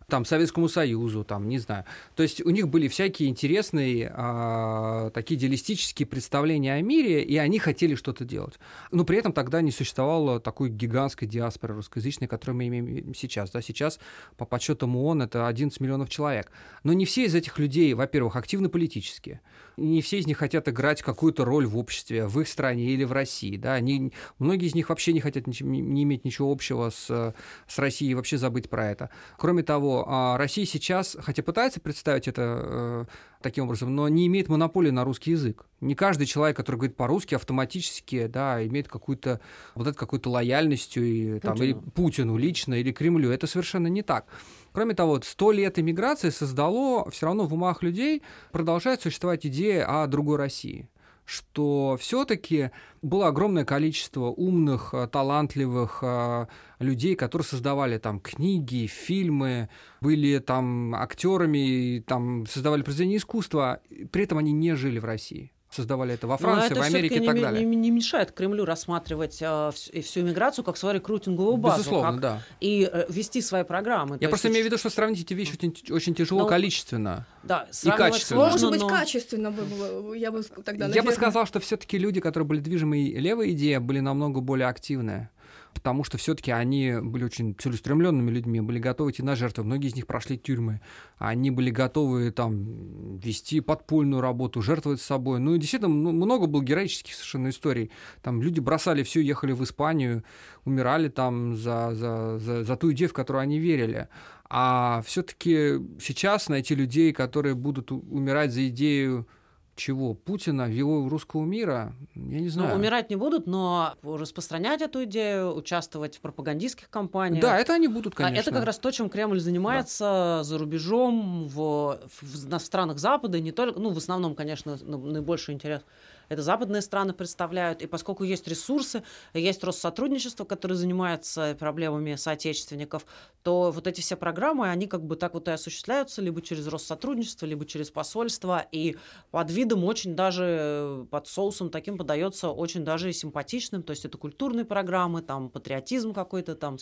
Speaker 1: там, Советскому Союзу, там, не знаю. То есть у них были всякие интересные а, такие идеалистические представления о мире, и они хотели что-то делать. Но при этом тогда не существовало такой гигантской диаспоры русскоязычной, которую мы имеем сейчас. Да? Сейчас, по подсчетам ООН, это 11 миллионов человек. Но не все из этих людей, во-первых, активны политически. Не все из них хотят играть какую-то роль в обществе, в их стране или в России. Да? Они, многие из них вообще не хотят не иметь ничего общего с, с Россией, вообще забыть про это. Кроме того, а Россия сейчас, хотя пытается представить это э, таким образом, но не имеет монополии на русский язык. Не каждый человек, который говорит по-русски, автоматически да, имеет какую-то вот эту какую-то лояльностью и, там, или Путину лично, или Кремлю. Это совершенно не так. Кроме того, сто лет иммиграции создало все равно в умах людей продолжает существовать идея о другой России что все-таки было огромное количество умных, э, талантливых э, людей, которые создавали там книги, фильмы, были там актерами, там создавали произведения искусства, при этом они не жили в России создавали это во Франции, это в Америке и так
Speaker 3: не,
Speaker 1: далее.
Speaker 3: Не, не мешает Кремлю рассматривать э, всю, всю иммиграцию как свою рекрутинговую базу.
Speaker 1: Безусловно,
Speaker 3: как,
Speaker 1: да.
Speaker 3: И э, вести свои программы.
Speaker 1: Я просто есть... имею в виду, что сравнить эти вещи очень, очень тяжело но, количественно
Speaker 3: да,
Speaker 1: и качественно.
Speaker 2: Может быть, но... качественно было, я бы тогда,
Speaker 1: наверное... Я бы сказал, что все таки люди, которые были движимы левой идеей, были намного более активные потому что все-таки они были очень целеустремленными людьми, были готовы идти на жертвы. Многие из них прошли тюрьмы. Они были готовы там вести подпольную работу, жертвовать собой. Ну, и действительно, много было героических совершенно историй. Там люди бросали все, ехали в Испанию, умирали там за, за, за, за ту идею, в которую они верили. А все-таки сейчас найти людей, которые будут умирать за идею чего? Путина, его русского мира? Я не знаю.
Speaker 3: Ну, умирать не будут, но распространять эту идею, участвовать в пропагандистских кампаниях.
Speaker 1: Да, это они будут, конечно.
Speaker 3: А это как раз то, чем Кремль занимается да. за рубежом, в, в, в странах Запада, не только, ну, в основном, конечно, наибольший интерес это западные страны представляют, и поскольку есть ресурсы, есть Россотрудничество, которое занимается проблемами соотечественников, то вот эти все программы, они как бы так вот и осуществляются либо через Россотрудничество, либо через посольство, и под видом очень даже, под соусом таким подается очень даже и симпатичным, то есть это культурные программы, там патриотизм какой-то, там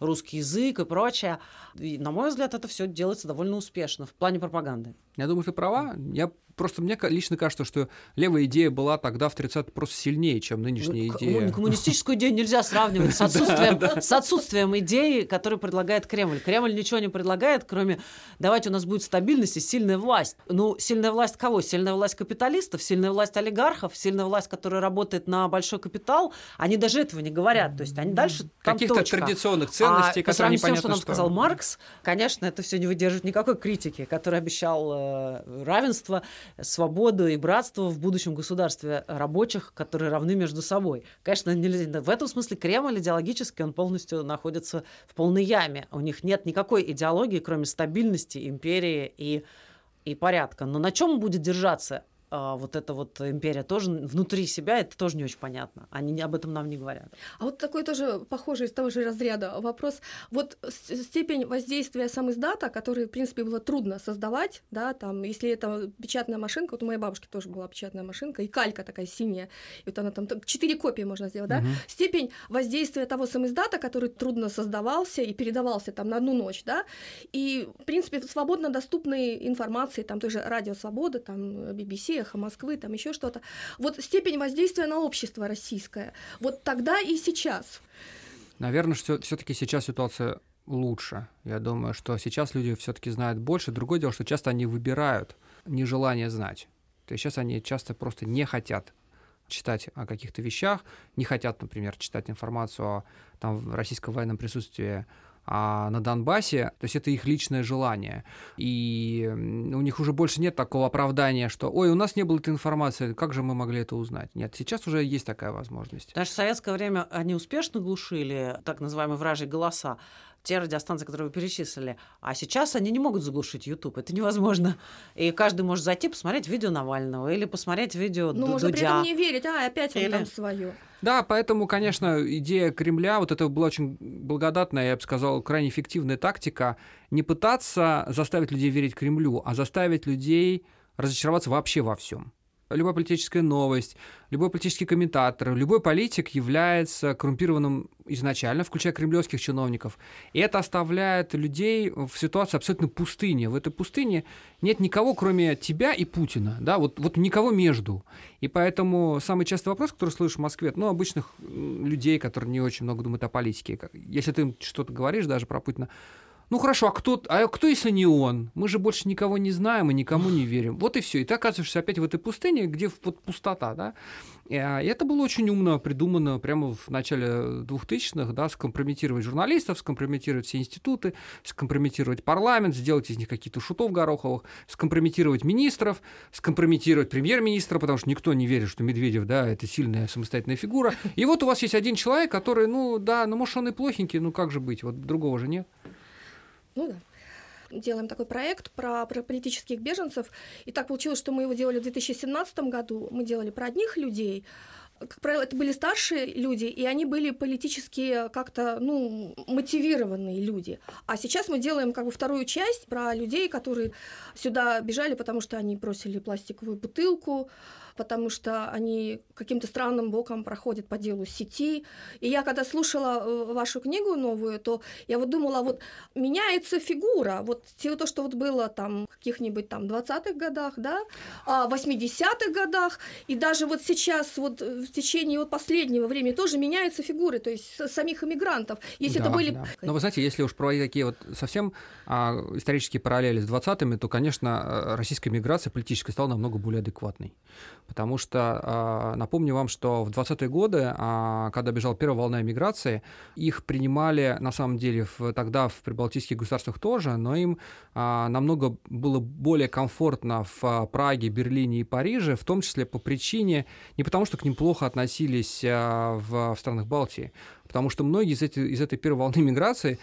Speaker 3: русский язык и прочее. И, на мой взгляд, это все делается довольно успешно в плане пропаганды.
Speaker 1: Я думаю, ты права. Я просто мне лично кажется, что левая идея была тогда в 30 просто сильнее, чем нынешняя ну, идея.
Speaker 3: Коммунистическую идею нельзя сравнивать с отсутствием, с отсутствием идеи, которую предлагает Кремль. Кремль ничего не предлагает, кроме давайте у нас будет стабильность и сильная власть. Ну, сильная власть кого? Сильная власть капиталистов, сильная власть олигархов, сильная власть, которая работает на большой капитал. Они даже этого не говорят. То есть они дальше
Speaker 1: Каких-то традиционных ценностей,
Speaker 3: а, которые непонятно что. нам сказал Маркс, конечно, это все не выдерживает никакой критики, который обещал э, равенство, свободу и братство в будущем государстве рабочих, которые равны между собой. Конечно, нельзя. В этом смысле Кремль идеологически он полностью находится в полной яме. У них нет никакой идеологии, кроме стабильности, империи и, и порядка. Но на чем будет держаться а, вот эта вот империя тоже внутри себя, это тоже не очень понятно. Они об этом нам не говорят.
Speaker 2: А вот такой тоже похожий из того же разряда вопрос. Вот степень воздействия сам издата, который, в принципе, было трудно создавать, да, там, если это печатная машинка, вот у моей бабушки тоже была печатная машинка, и калька такая синяя, и вот она там, четыре копии можно сделать, да, угу. степень воздействия того сам издата, который трудно создавался и передавался там на одну ночь, да, и, в принципе, свободно доступной информации, там, тоже Радио Свобода, там, BBC, эхо Москвы, там еще что-то. Вот степень воздействия на общество российское. Вот тогда и сейчас.
Speaker 1: Наверное, все-таки сейчас ситуация лучше. Я думаю, что сейчас люди все-таки знают больше. Другое дело, что часто они выбирают нежелание знать. То есть сейчас они часто просто не хотят читать о каких-то вещах, не хотят, например, читать информацию о там, российском военном присутствии а на Донбассе, то есть это их личное желание. И у них уже больше нет такого оправдания, что «Ой, у нас не было этой информации, как же мы могли это узнать?» Нет, сейчас уже есть такая возможность.
Speaker 3: Даже в советское время они успешно глушили так называемые вражьи голоса, те радиостанции, которые вы перечислили. А сейчас они не могут заглушить YouTube. Это невозможно. И каждый может зайти посмотреть видео Навального или посмотреть видео
Speaker 2: Ну, можно при этом не верить, а опять он или... там свое.
Speaker 1: Да, поэтому, конечно, идея Кремля, вот это была очень благодатная, я бы сказал, крайне эффективная тактика, не пытаться заставить людей верить Кремлю, а заставить людей разочароваться вообще во всем любая политическая новость, любой политический комментатор, любой политик является коррумпированным изначально, включая кремлевских чиновников. И это оставляет людей в ситуации абсолютно пустыни. В этой пустыне нет никого, кроме тебя и Путина. Да? Вот, вот никого между. И поэтому самый частый вопрос, который слышишь в Москве, ну, обычных людей, которые не очень много думают о политике, если ты что-то говоришь даже про Путина, ну хорошо, а кто, а кто, если не он? Мы же больше никого не знаем и никому не верим. Вот и все. И ты оказываешься опять в этой пустыне, где вот пустота, да. А, и это было очень умно придумано прямо в начале 2000-х, да, скомпрометировать журналистов, скомпрометировать все институты, скомпрометировать парламент, сделать из них какие-то шутов гороховых, скомпрометировать министров, скомпрометировать премьер-министра, потому что никто не верит, что Медведев, да, это сильная самостоятельная фигура. И вот у вас есть один человек, который, ну да, ну может он и плохенький, ну как же быть, вот другого же нет.
Speaker 2: Ну да делаем такой проект про, про политических беженцев. И так получилось, что мы его делали в 2017 году. Мы делали про одних людей. Как правило, это были старшие люди, и они были политически как-то, ну, мотивированные люди. А сейчас мы делаем как бы вторую часть про людей, которые сюда бежали, потому что они бросили пластиковую бутылку, потому что они каким-то странным боком проходят по делу сети. И я когда слушала э, вашу книгу новую, то я вот думала, вот меняется фигура, вот то, что вот было там в каких-нибудь там 20-х годах, да, 80-х а годах, и даже вот сейчас вот в течение вот последнего времени тоже меняются фигуры, то есть самих иммигрантов. Если да, это были... Да.
Speaker 1: Но вы знаете, если уж проводить такие вот совсем а, исторические параллели с 20-ми, то, конечно, э, российская миграция политическая стала намного более адекватной потому что а, напомню вам, что в 20-е годы, а, когда бежала первая волна миграции, их принимали на самом деле в, тогда в прибалтийских государствах тоже, но им а, намного было более комфортно в Праге, Берлине и Париже, в том числе по причине, не потому что к ним плохо относились в, в странах Балтии, потому что многие из, эти, из этой первой волны миграции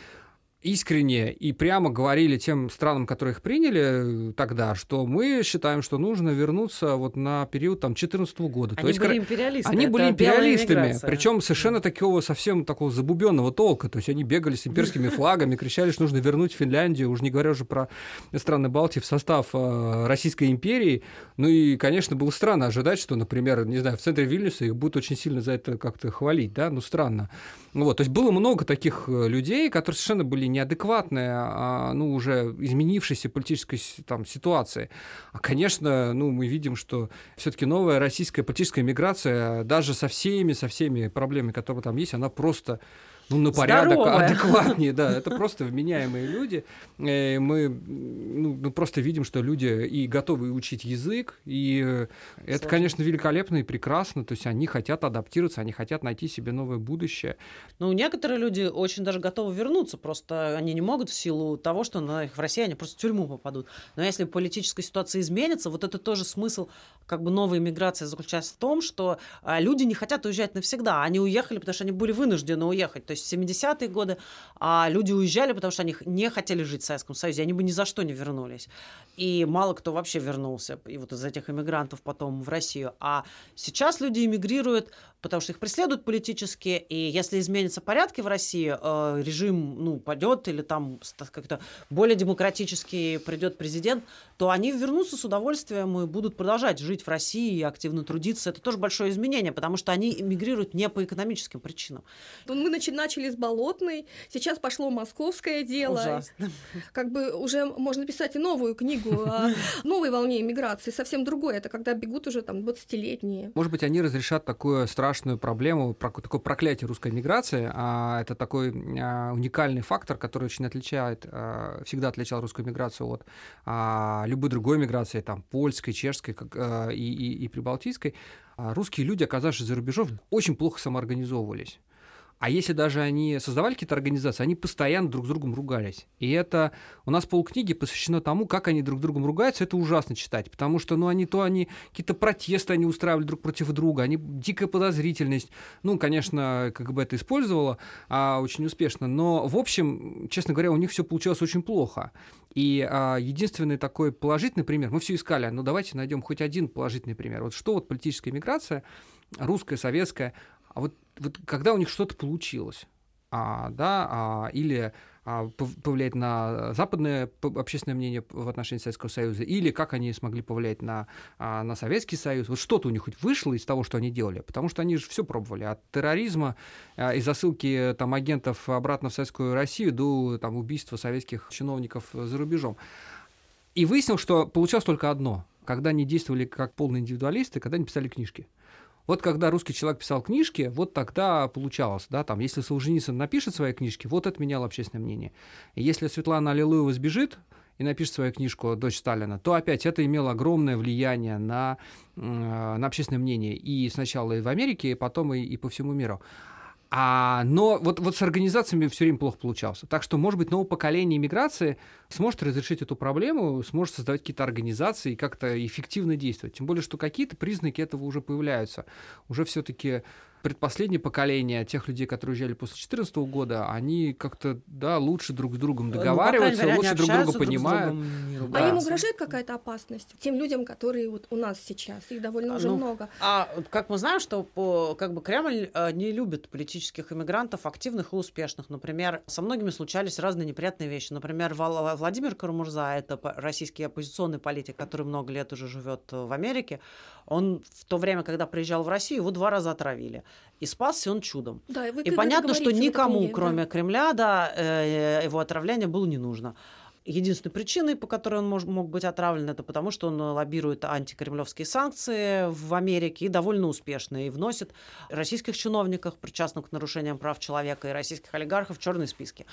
Speaker 1: искренне и прямо говорили тем странам, которые их приняли э, тогда, что мы считаем, что нужно вернуться вот на период там 14 года.
Speaker 3: Они То есть, были империалистами.
Speaker 1: Они были империалистами, причем совершенно такого совсем такого забубенного толка. То есть они бегали с имперскими флагами, кричали, что нужно вернуть Финляндию, уже не говоря уже про страны Балтии в состав э, Российской империи. Ну и, конечно, было странно ожидать, что, например, не знаю, в центре Вильнюса их будут очень сильно за это как-то хвалить, да, ну странно. Вот, то есть было много таких э, людей, которые совершенно были неадекватные, а, ну, уже изменившейся политической там, ситуации. А, конечно, ну, мы видим, что все-таки новая российская политическая миграция, даже со всеми, со всеми проблемами, которые там есть, она просто ну, на порядок Здоровая. адекватнее, да, это просто вменяемые люди. Э, мы ну, просто видим, что люди и готовы учить язык, и э, это, конечно, великолепно и прекрасно, то есть они хотят адаптироваться, они хотят найти себе новое будущее.
Speaker 3: Ну, некоторые люди очень даже готовы вернуться, просто они не могут в силу того, что на их в России они просто в тюрьму попадут. Но если политическая ситуация изменится, вот это тоже смысл как бы новой миграции заключается в том, что а, люди не хотят уезжать навсегда, они уехали, потому что они были вынуждены уехать, то есть есть 70-е годы, а люди уезжали, потому что они не хотели жить в Советском Союзе, они бы ни за что не вернулись. И мало кто вообще вернулся, и вот из этих иммигрантов потом в Россию. А сейчас люди эмигрируют, потому что их преследуют политически, и если изменятся порядки в России, э, режим ну, падет или там как-то более демократически придет президент, то они вернутся с удовольствием и будут продолжать жить в России и активно трудиться. Это тоже большое изменение, потому что они эмигрируют не по экономическим причинам.
Speaker 2: Мы начали с Болотной, сейчас пошло московское дело.
Speaker 3: Ужасно.
Speaker 2: Как бы уже можно писать и новую книгу о новой волне иммиграции, совсем другое. Это когда бегут уже там 20-летние.
Speaker 1: Может быть, они разрешат такую страшную проблему, такое проклятие русской миграции. А это такой а, уникальный фактор, который очень отличает, а, всегда отличал русскую миграцию от любой другой миграции, там, польской, чешской и, и, и прибалтийской, русские люди, оказавшись за рубежом, очень плохо самоорганизовывались. А если даже они создавали какие-то организации, они постоянно друг с другом ругались. И это у нас полкниги посвящено тому, как они друг с другом ругаются. Это ужасно читать, потому что, ну, они то они какие-то протесты они устраивали друг против друга, они дикая подозрительность. Ну, конечно, как бы это использовало а, очень успешно, но в общем, честно говоря, у них все получалось очень плохо. И а, единственный такой положительный пример, мы все искали, ну давайте найдем хоть один положительный пример. Вот что вот политическая миграция, русская, советская, а вот, вот когда у них что-то получилось, а, да, а, или а, повлиять на западное общественное мнение в отношении Советского Союза, или как они смогли повлиять на, а, на Советский Союз. Вот что-то у них хоть вышло из того, что они делали, потому что они же все пробовали, от терроризма а, и засылки там, агентов обратно в Советскую Россию до там, убийства советских чиновников за рубежом. И выяснил, что получалось только одно, когда они действовали как полные индивидуалисты, когда они писали книжки. Вот когда русский человек писал книжки, вот тогда получалось, да, там, если Солженицын напишет свои книжки, вот это меняло общественное мнение. Если Светлана Аллилуева сбежит и напишет свою книжку «Дочь Сталина», то опять это имело огромное влияние на, э, на общественное мнение и сначала и в Америке, и потом и, и по всему миру. А, но вот, вот с организациями все время плохо получался. Так что, может быть, новое поколение иммиграции сможет разрешить эту проблему, сможет создавать какие-то организации и как-то эффективно действовать. Тем более, что какие-то признаки этого уже появляются. Уже все-таки предпоследнее поколение тех людей, которые уезжали после 2014 года, они как-то, да, лучше друг с другом ну, договариваются, ну, лучше друг друга понимают.
Speaker 2: Друг а им угрожает какая-то опасность? Тем людям, которые вот у нас сейчас, их довольно уже ну, много.
Speaker 3: А как мы знаем, что по, как бы Кремль э, не любит политических иммигрантов, активных и успешных. Например, со многими случались разные неприятные вещи. Например, Владимир Карамурза, это российский оппозиционный политик, который много лет уже живет в Америке, он в то время, когда приезжал в Россию, его два раза отравили. И спасся он чудом.
Speaker 2: Да, и, вы,
Speaker 3: и понятно, что никому, книге, кроме да. Кремля, да, э, его отравление было не нужно. Единственной причиной, по которой он мог, мог быть отравлен, это потому, что он лоббирует антикремлевские санкции в Америке и довольно успешно, и вносит российских чиновников, причастных к нарушениям прав человека, и российских олигархов в черные списки.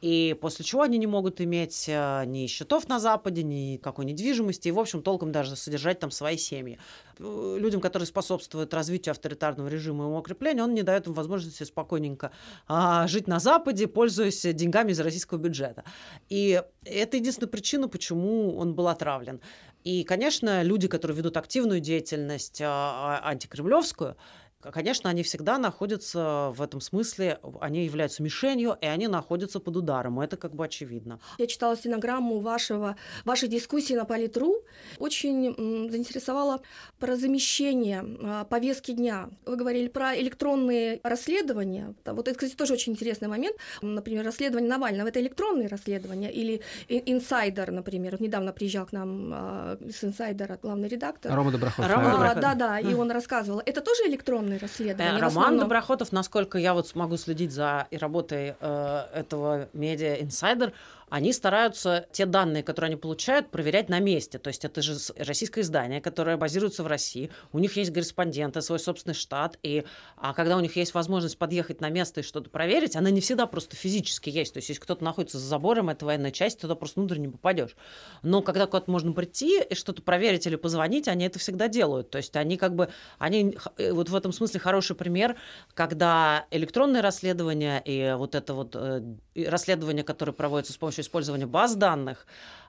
Speaker 3: И после чего они не могут иметь э, ни счетов на Западе, ни какой недвижимости, и, в общем, толком даже содержать там свои семьи. Э, людям, которые способствуют развитию авторитарного режима и его укреплению, он не дает им возможности спокойненько а, жить на Западе, пользуясь деньгами из российского бюджета. И это единственная причина, почему он был отравлен. И, конечно, люди, которые ведут активную деятельность а, а, антикремлевскую, Конечно, они всегда находятся в этом смысле, они являются мишенью, и они находятся под ударом. Это как бы очевидно.
Speaker 2: Я читала стенограмму вашего, вашей дискуссии на Политру. Очень заинтересовало про замещение а, повестки дня. Вы говорили про электронные расследования. Вот это, кстати, тоже очень интересный момент. Например, расследование Навального – это электронные расследования или инсайдер, например. Вот недавно приезжал к нам а, с инсайдера главный редактор.
Speaker 1: Рома Доброхотов.
Speaker 2: Рома Доброхотов. Да, да, и он рассказывал. Это тоже электронные уголовные расследования.
Speaker 3: Роман Доброхотов, насколько я вот смогу следить за работой э, этого медиа инсайдер, они стараются те данные, которые они получают, проверять на месте. То есть это же российское издание, которое базируется в России. У них есть корреспонденты, свой собственный штат. И а когда у них есть возможность подъехать на место и что-то проверить, она не всегда просто физически есть. То есть если кто-то находится за забором, это военная часть, туда просто внутрь не попадешь. Но когда куда-то можно прийти и что-то проверить или позвонить, они это всегда делают. То есть они как бы, они э, вот в этом смысле хороший пример, когда электронное расследование и вот это вот э, расследование, которое проводится с помощью помощью использования баз данных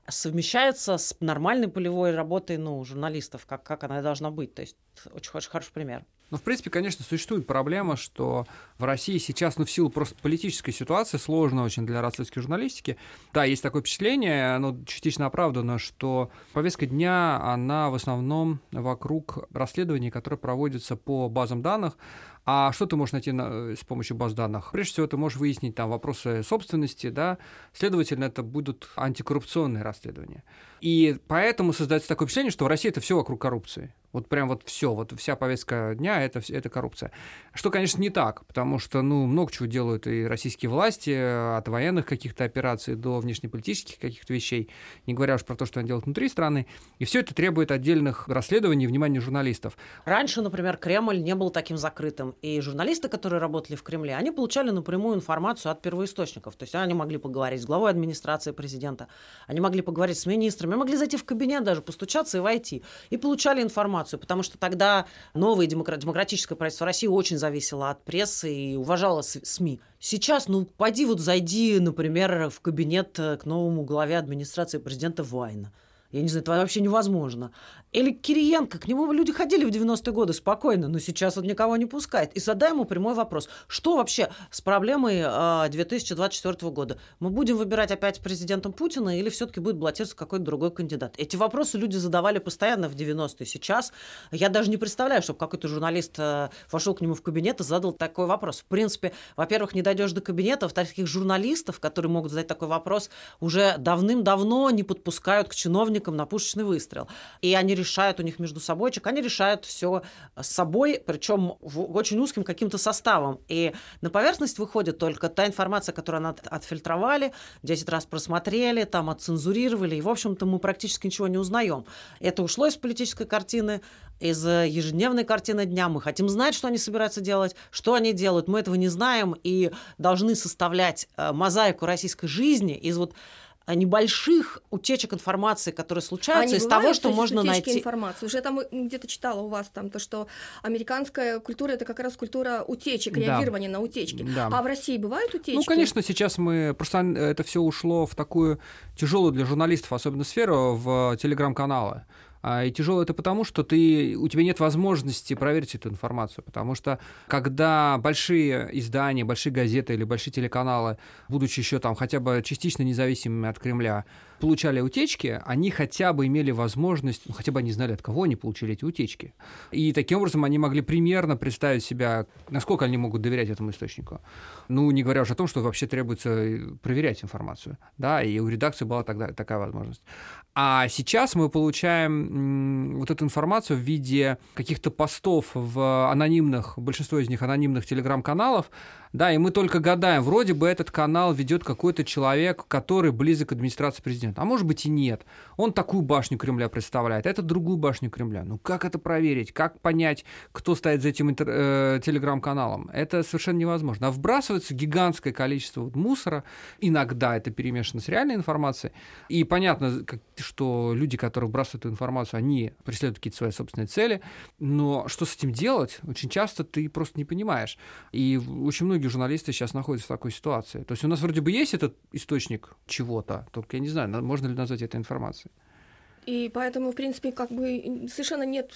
Speaker 3: совмещается с нормальной полевой работой ну, журналистов, как, как она должна быть. То есть очень, очень хороший пример.
Speaker 1: Ну, в принципе, конечно, существует проблема, что в России сейчас, ну, в силу просто политической ситуации, сложно очень для расследовательской журналистики. Да, есть такое впечатление, оно частично оправдано, что повестка дня, она в основном вокруг расследований, которые проводятся по базам данных, а что ты можешь найти на, с помощью баз данных? Прежде всего, ты можешь выяснить там вопросы собственности, да, следовательно, это будут антикоррупционные расследования. И поэтому создается такое впечатление, что в России это все вокруг коррупции. Вот прям вот все, вот вся повестка дня это, это коррупция. Что, конечно, не так, потому что, ну, много чего делают и российские власти, от военных каких-то операций до внешнеполитических каких-то вещей, не говоря уж про то, что они делают внутри страны. И все это требует отдельных расследований и внимания журналистов.
Speaker 3: Раньше, например, Кремль не был таким закрытым. И журналисты, которые работали в Кремле, они получали напрямую информацию от первоисточников. То есть они могли поговорить с главой администрации президента, они могли поговорить с министрами, могли зайти в кабинет даже, постучаться и войти. И получали информацию информацию, потому что тогда новое демократическое правительство России очень зависело от прессы и уважало СМИ. Сейчас, ну, пойди вот зайди, например, в кабинет э, к новому главе администрации президента Вайна. Я не знаю, это вообще невозможно. Или Кириенко, к нему люди ходили в 90-е годы спокойно, но сейчас он никого не пускает. И задай ему прямой вопрос. Что вообще с проблемой 2024 а, года? Мы будем выбирать опять президентом Путина или все-таки будет баллотироваться какой-то другой кандидат? Эти вопросы люди задавали постоянно в 90-е. Сейчас я даже не представляю, чтобы какой-то журналист а, вошел к нему в кабинет и задал такой вопрос. В принципе, во-первых, не дойдешь до кабинета, во-вторых, таких журналистов, которые могут задать такой вопрос, уже давным-давно не подпускают к чиновникам на пушечный выстрел. И они решают у них между собойчик, они решают все с собой, причем очень узким каким-то составом. И на поверхность выходит только та информация, которую они отфильтровали, 10 раз просмотрели, там отцензурировали, и, в общем-то, мы практически ничего не узнаем. Это ушло из политической картины, из ежедневной картины дня. Мы хотим знать, что они собираются делать, что они делают. Мы этого не знаем и должны составлять э, мозаику российской жизни из вот небольших утечек информации, которые случаются,
Speaker 2: Они
Speaker 3: из того, что можно найти.
Speaker 2: информации. Уже там где-то читала у вас там то, что американская культура это как раз культура утечек, да. реагирования на утечки. Да. А в России бывают утечки?
Speaker 1: Ну, конечно, сейчас мы просто это все ушло в такую тяжелую для журналистов, особенно сферу, в телеграм-каналы. А, и тяжело это потому, что ты, у тебя нет возможности проверить эту информацию. Потому что когда большие издания, большие газеты или большие телеканалы, будучи еще там хотя бы частично независимыми от Кремля, получали утечки, они хотя бы имели возможность, ну, хотя бы они знали, от кого они получили эти утечки. И таким образом они могли примерно представить себя, насколько они могут доверять этому источнику. Ну, не говоря уже о том, что вообще требуется проверять информацию. Да, и у редакции была тогда такая возможность. А сейчас мы получаем вот эту информацию в виде каких-то постов в анонимных, большинство из них анонимных телеграм-каналов, да, и мы только гадаем, вроде бы этот канал ведет какой-то человек, который близок к администрации президента. А может быть и нет. Он такую башню Кремля представляет, это другую башню Кремля. Ну как это проверить? Как понять, кто стоит за этим интер- э, телеграм-каналом? Это совершенно невозможно. А вбрасывается гигантское количество вот мусора. Иногда это перемешано с реальной информацией. И понятно, что люди, которые вбрасывают эту информацию, они преследуют какие-то свои собственные цели. Но что с этим делать? Очень часто ты просто не понимаешь. И очень многие многие журналисты сейчас находятся в такой ситуации. То есть у нас вроде бы есть этот источник чего-то, только я не знаю, можно ли назвать это информацией.
Speaker 2: И поэтому, в принципе, как бы совершенно нет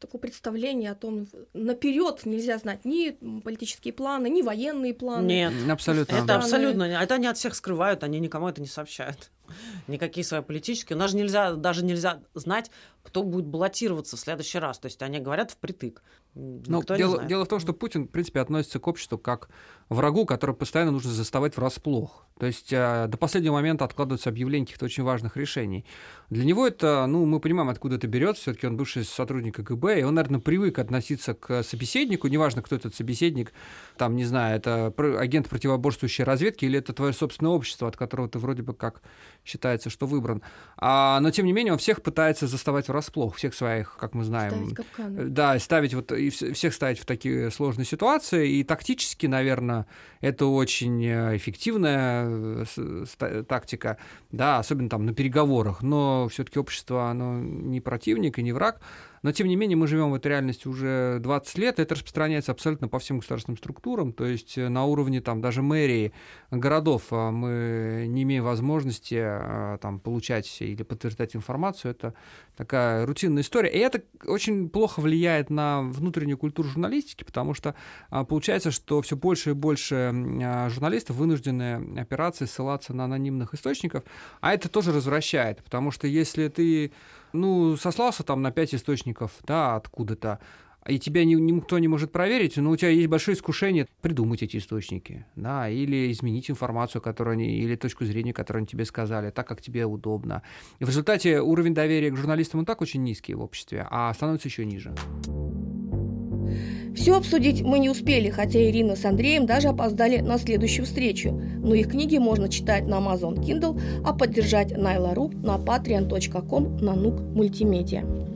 Speaker 2: такого представления о том, наперед нельзя знать ни политические планы, ни военные планы.
Speaker 3: Нет, абсолютно. Это абсолютно. Это они от всех скрывают, они никому это не сообщают. Никакие свои политические. У нас же нельзя, даже нельзя знать, кто будет баллотироваться в следующий раз. То есть они говорят впритык.
Speaker 1: Ну, дело, дело в том, что Путин, в принципе, относится к обществу как врагу, который постоянно нужно заставать врасплох. То есть э, до последнего момента откладываются объявления каких-то очень важных решений. Для него это, ну, мы понимаем, откуда это берется. Все-таки он бывший сотрудник КГБ, и он, наверное, привык относиться к собеседнику, неважно, кто этот собеседник, там, не знаю, это агент противоборствующей разведки или это твое собственное общество, от которого ты вроде бы как считается, что выбран. А, но, тем не менее, он всех пытается заставать врасплох, всех своих, как мы знаем.
Speaker 2: Ставить капканы.
Speaker 1: Да, ставить вот, и всех ставить в такие сложные ситуации. И тактически, наверное, это очень э, эффективная э, тактика, да, особенно там на переговорах. Но все-таки общество, оно не противник и не враг. Но, тем не менее, мы живем в этой реальности уже 20 лет, и это распространяется абсолютно по всем государственным структурам, то есть э, на уровне там даже мэрии городов а, мы не имеем возможности а, там получать или подтверждать информацию, это такая рутинная история, и это очень плохо влияет на внутреннюю культуру журналистики, потому что а, получается, что все больше и больше журналистов вынуждены операции ссылаться на анонимных источников, а это тоже развращает, потому что если ты ну, сослался там на пять источников, да, откуда-то, и тебя ни, никто не может проверить, но у тебя есть большое искушение придумать эти источники, да, или изменить информацию, которую они, или точку зрения, которую они тебе сказали, так, как тебе удобно. И в результате уровень доверия к журналистам он так очень низкий в обществе, а становится еще ниже.
Speaker 2: Все обсудить мы не успели, хотя Ирина с Андреем даже опоздали на следующую встречу. Но их книги можно читать на Amazon Kindle, а поддержать Найла.ру на patreon.com на нук мультимедиа.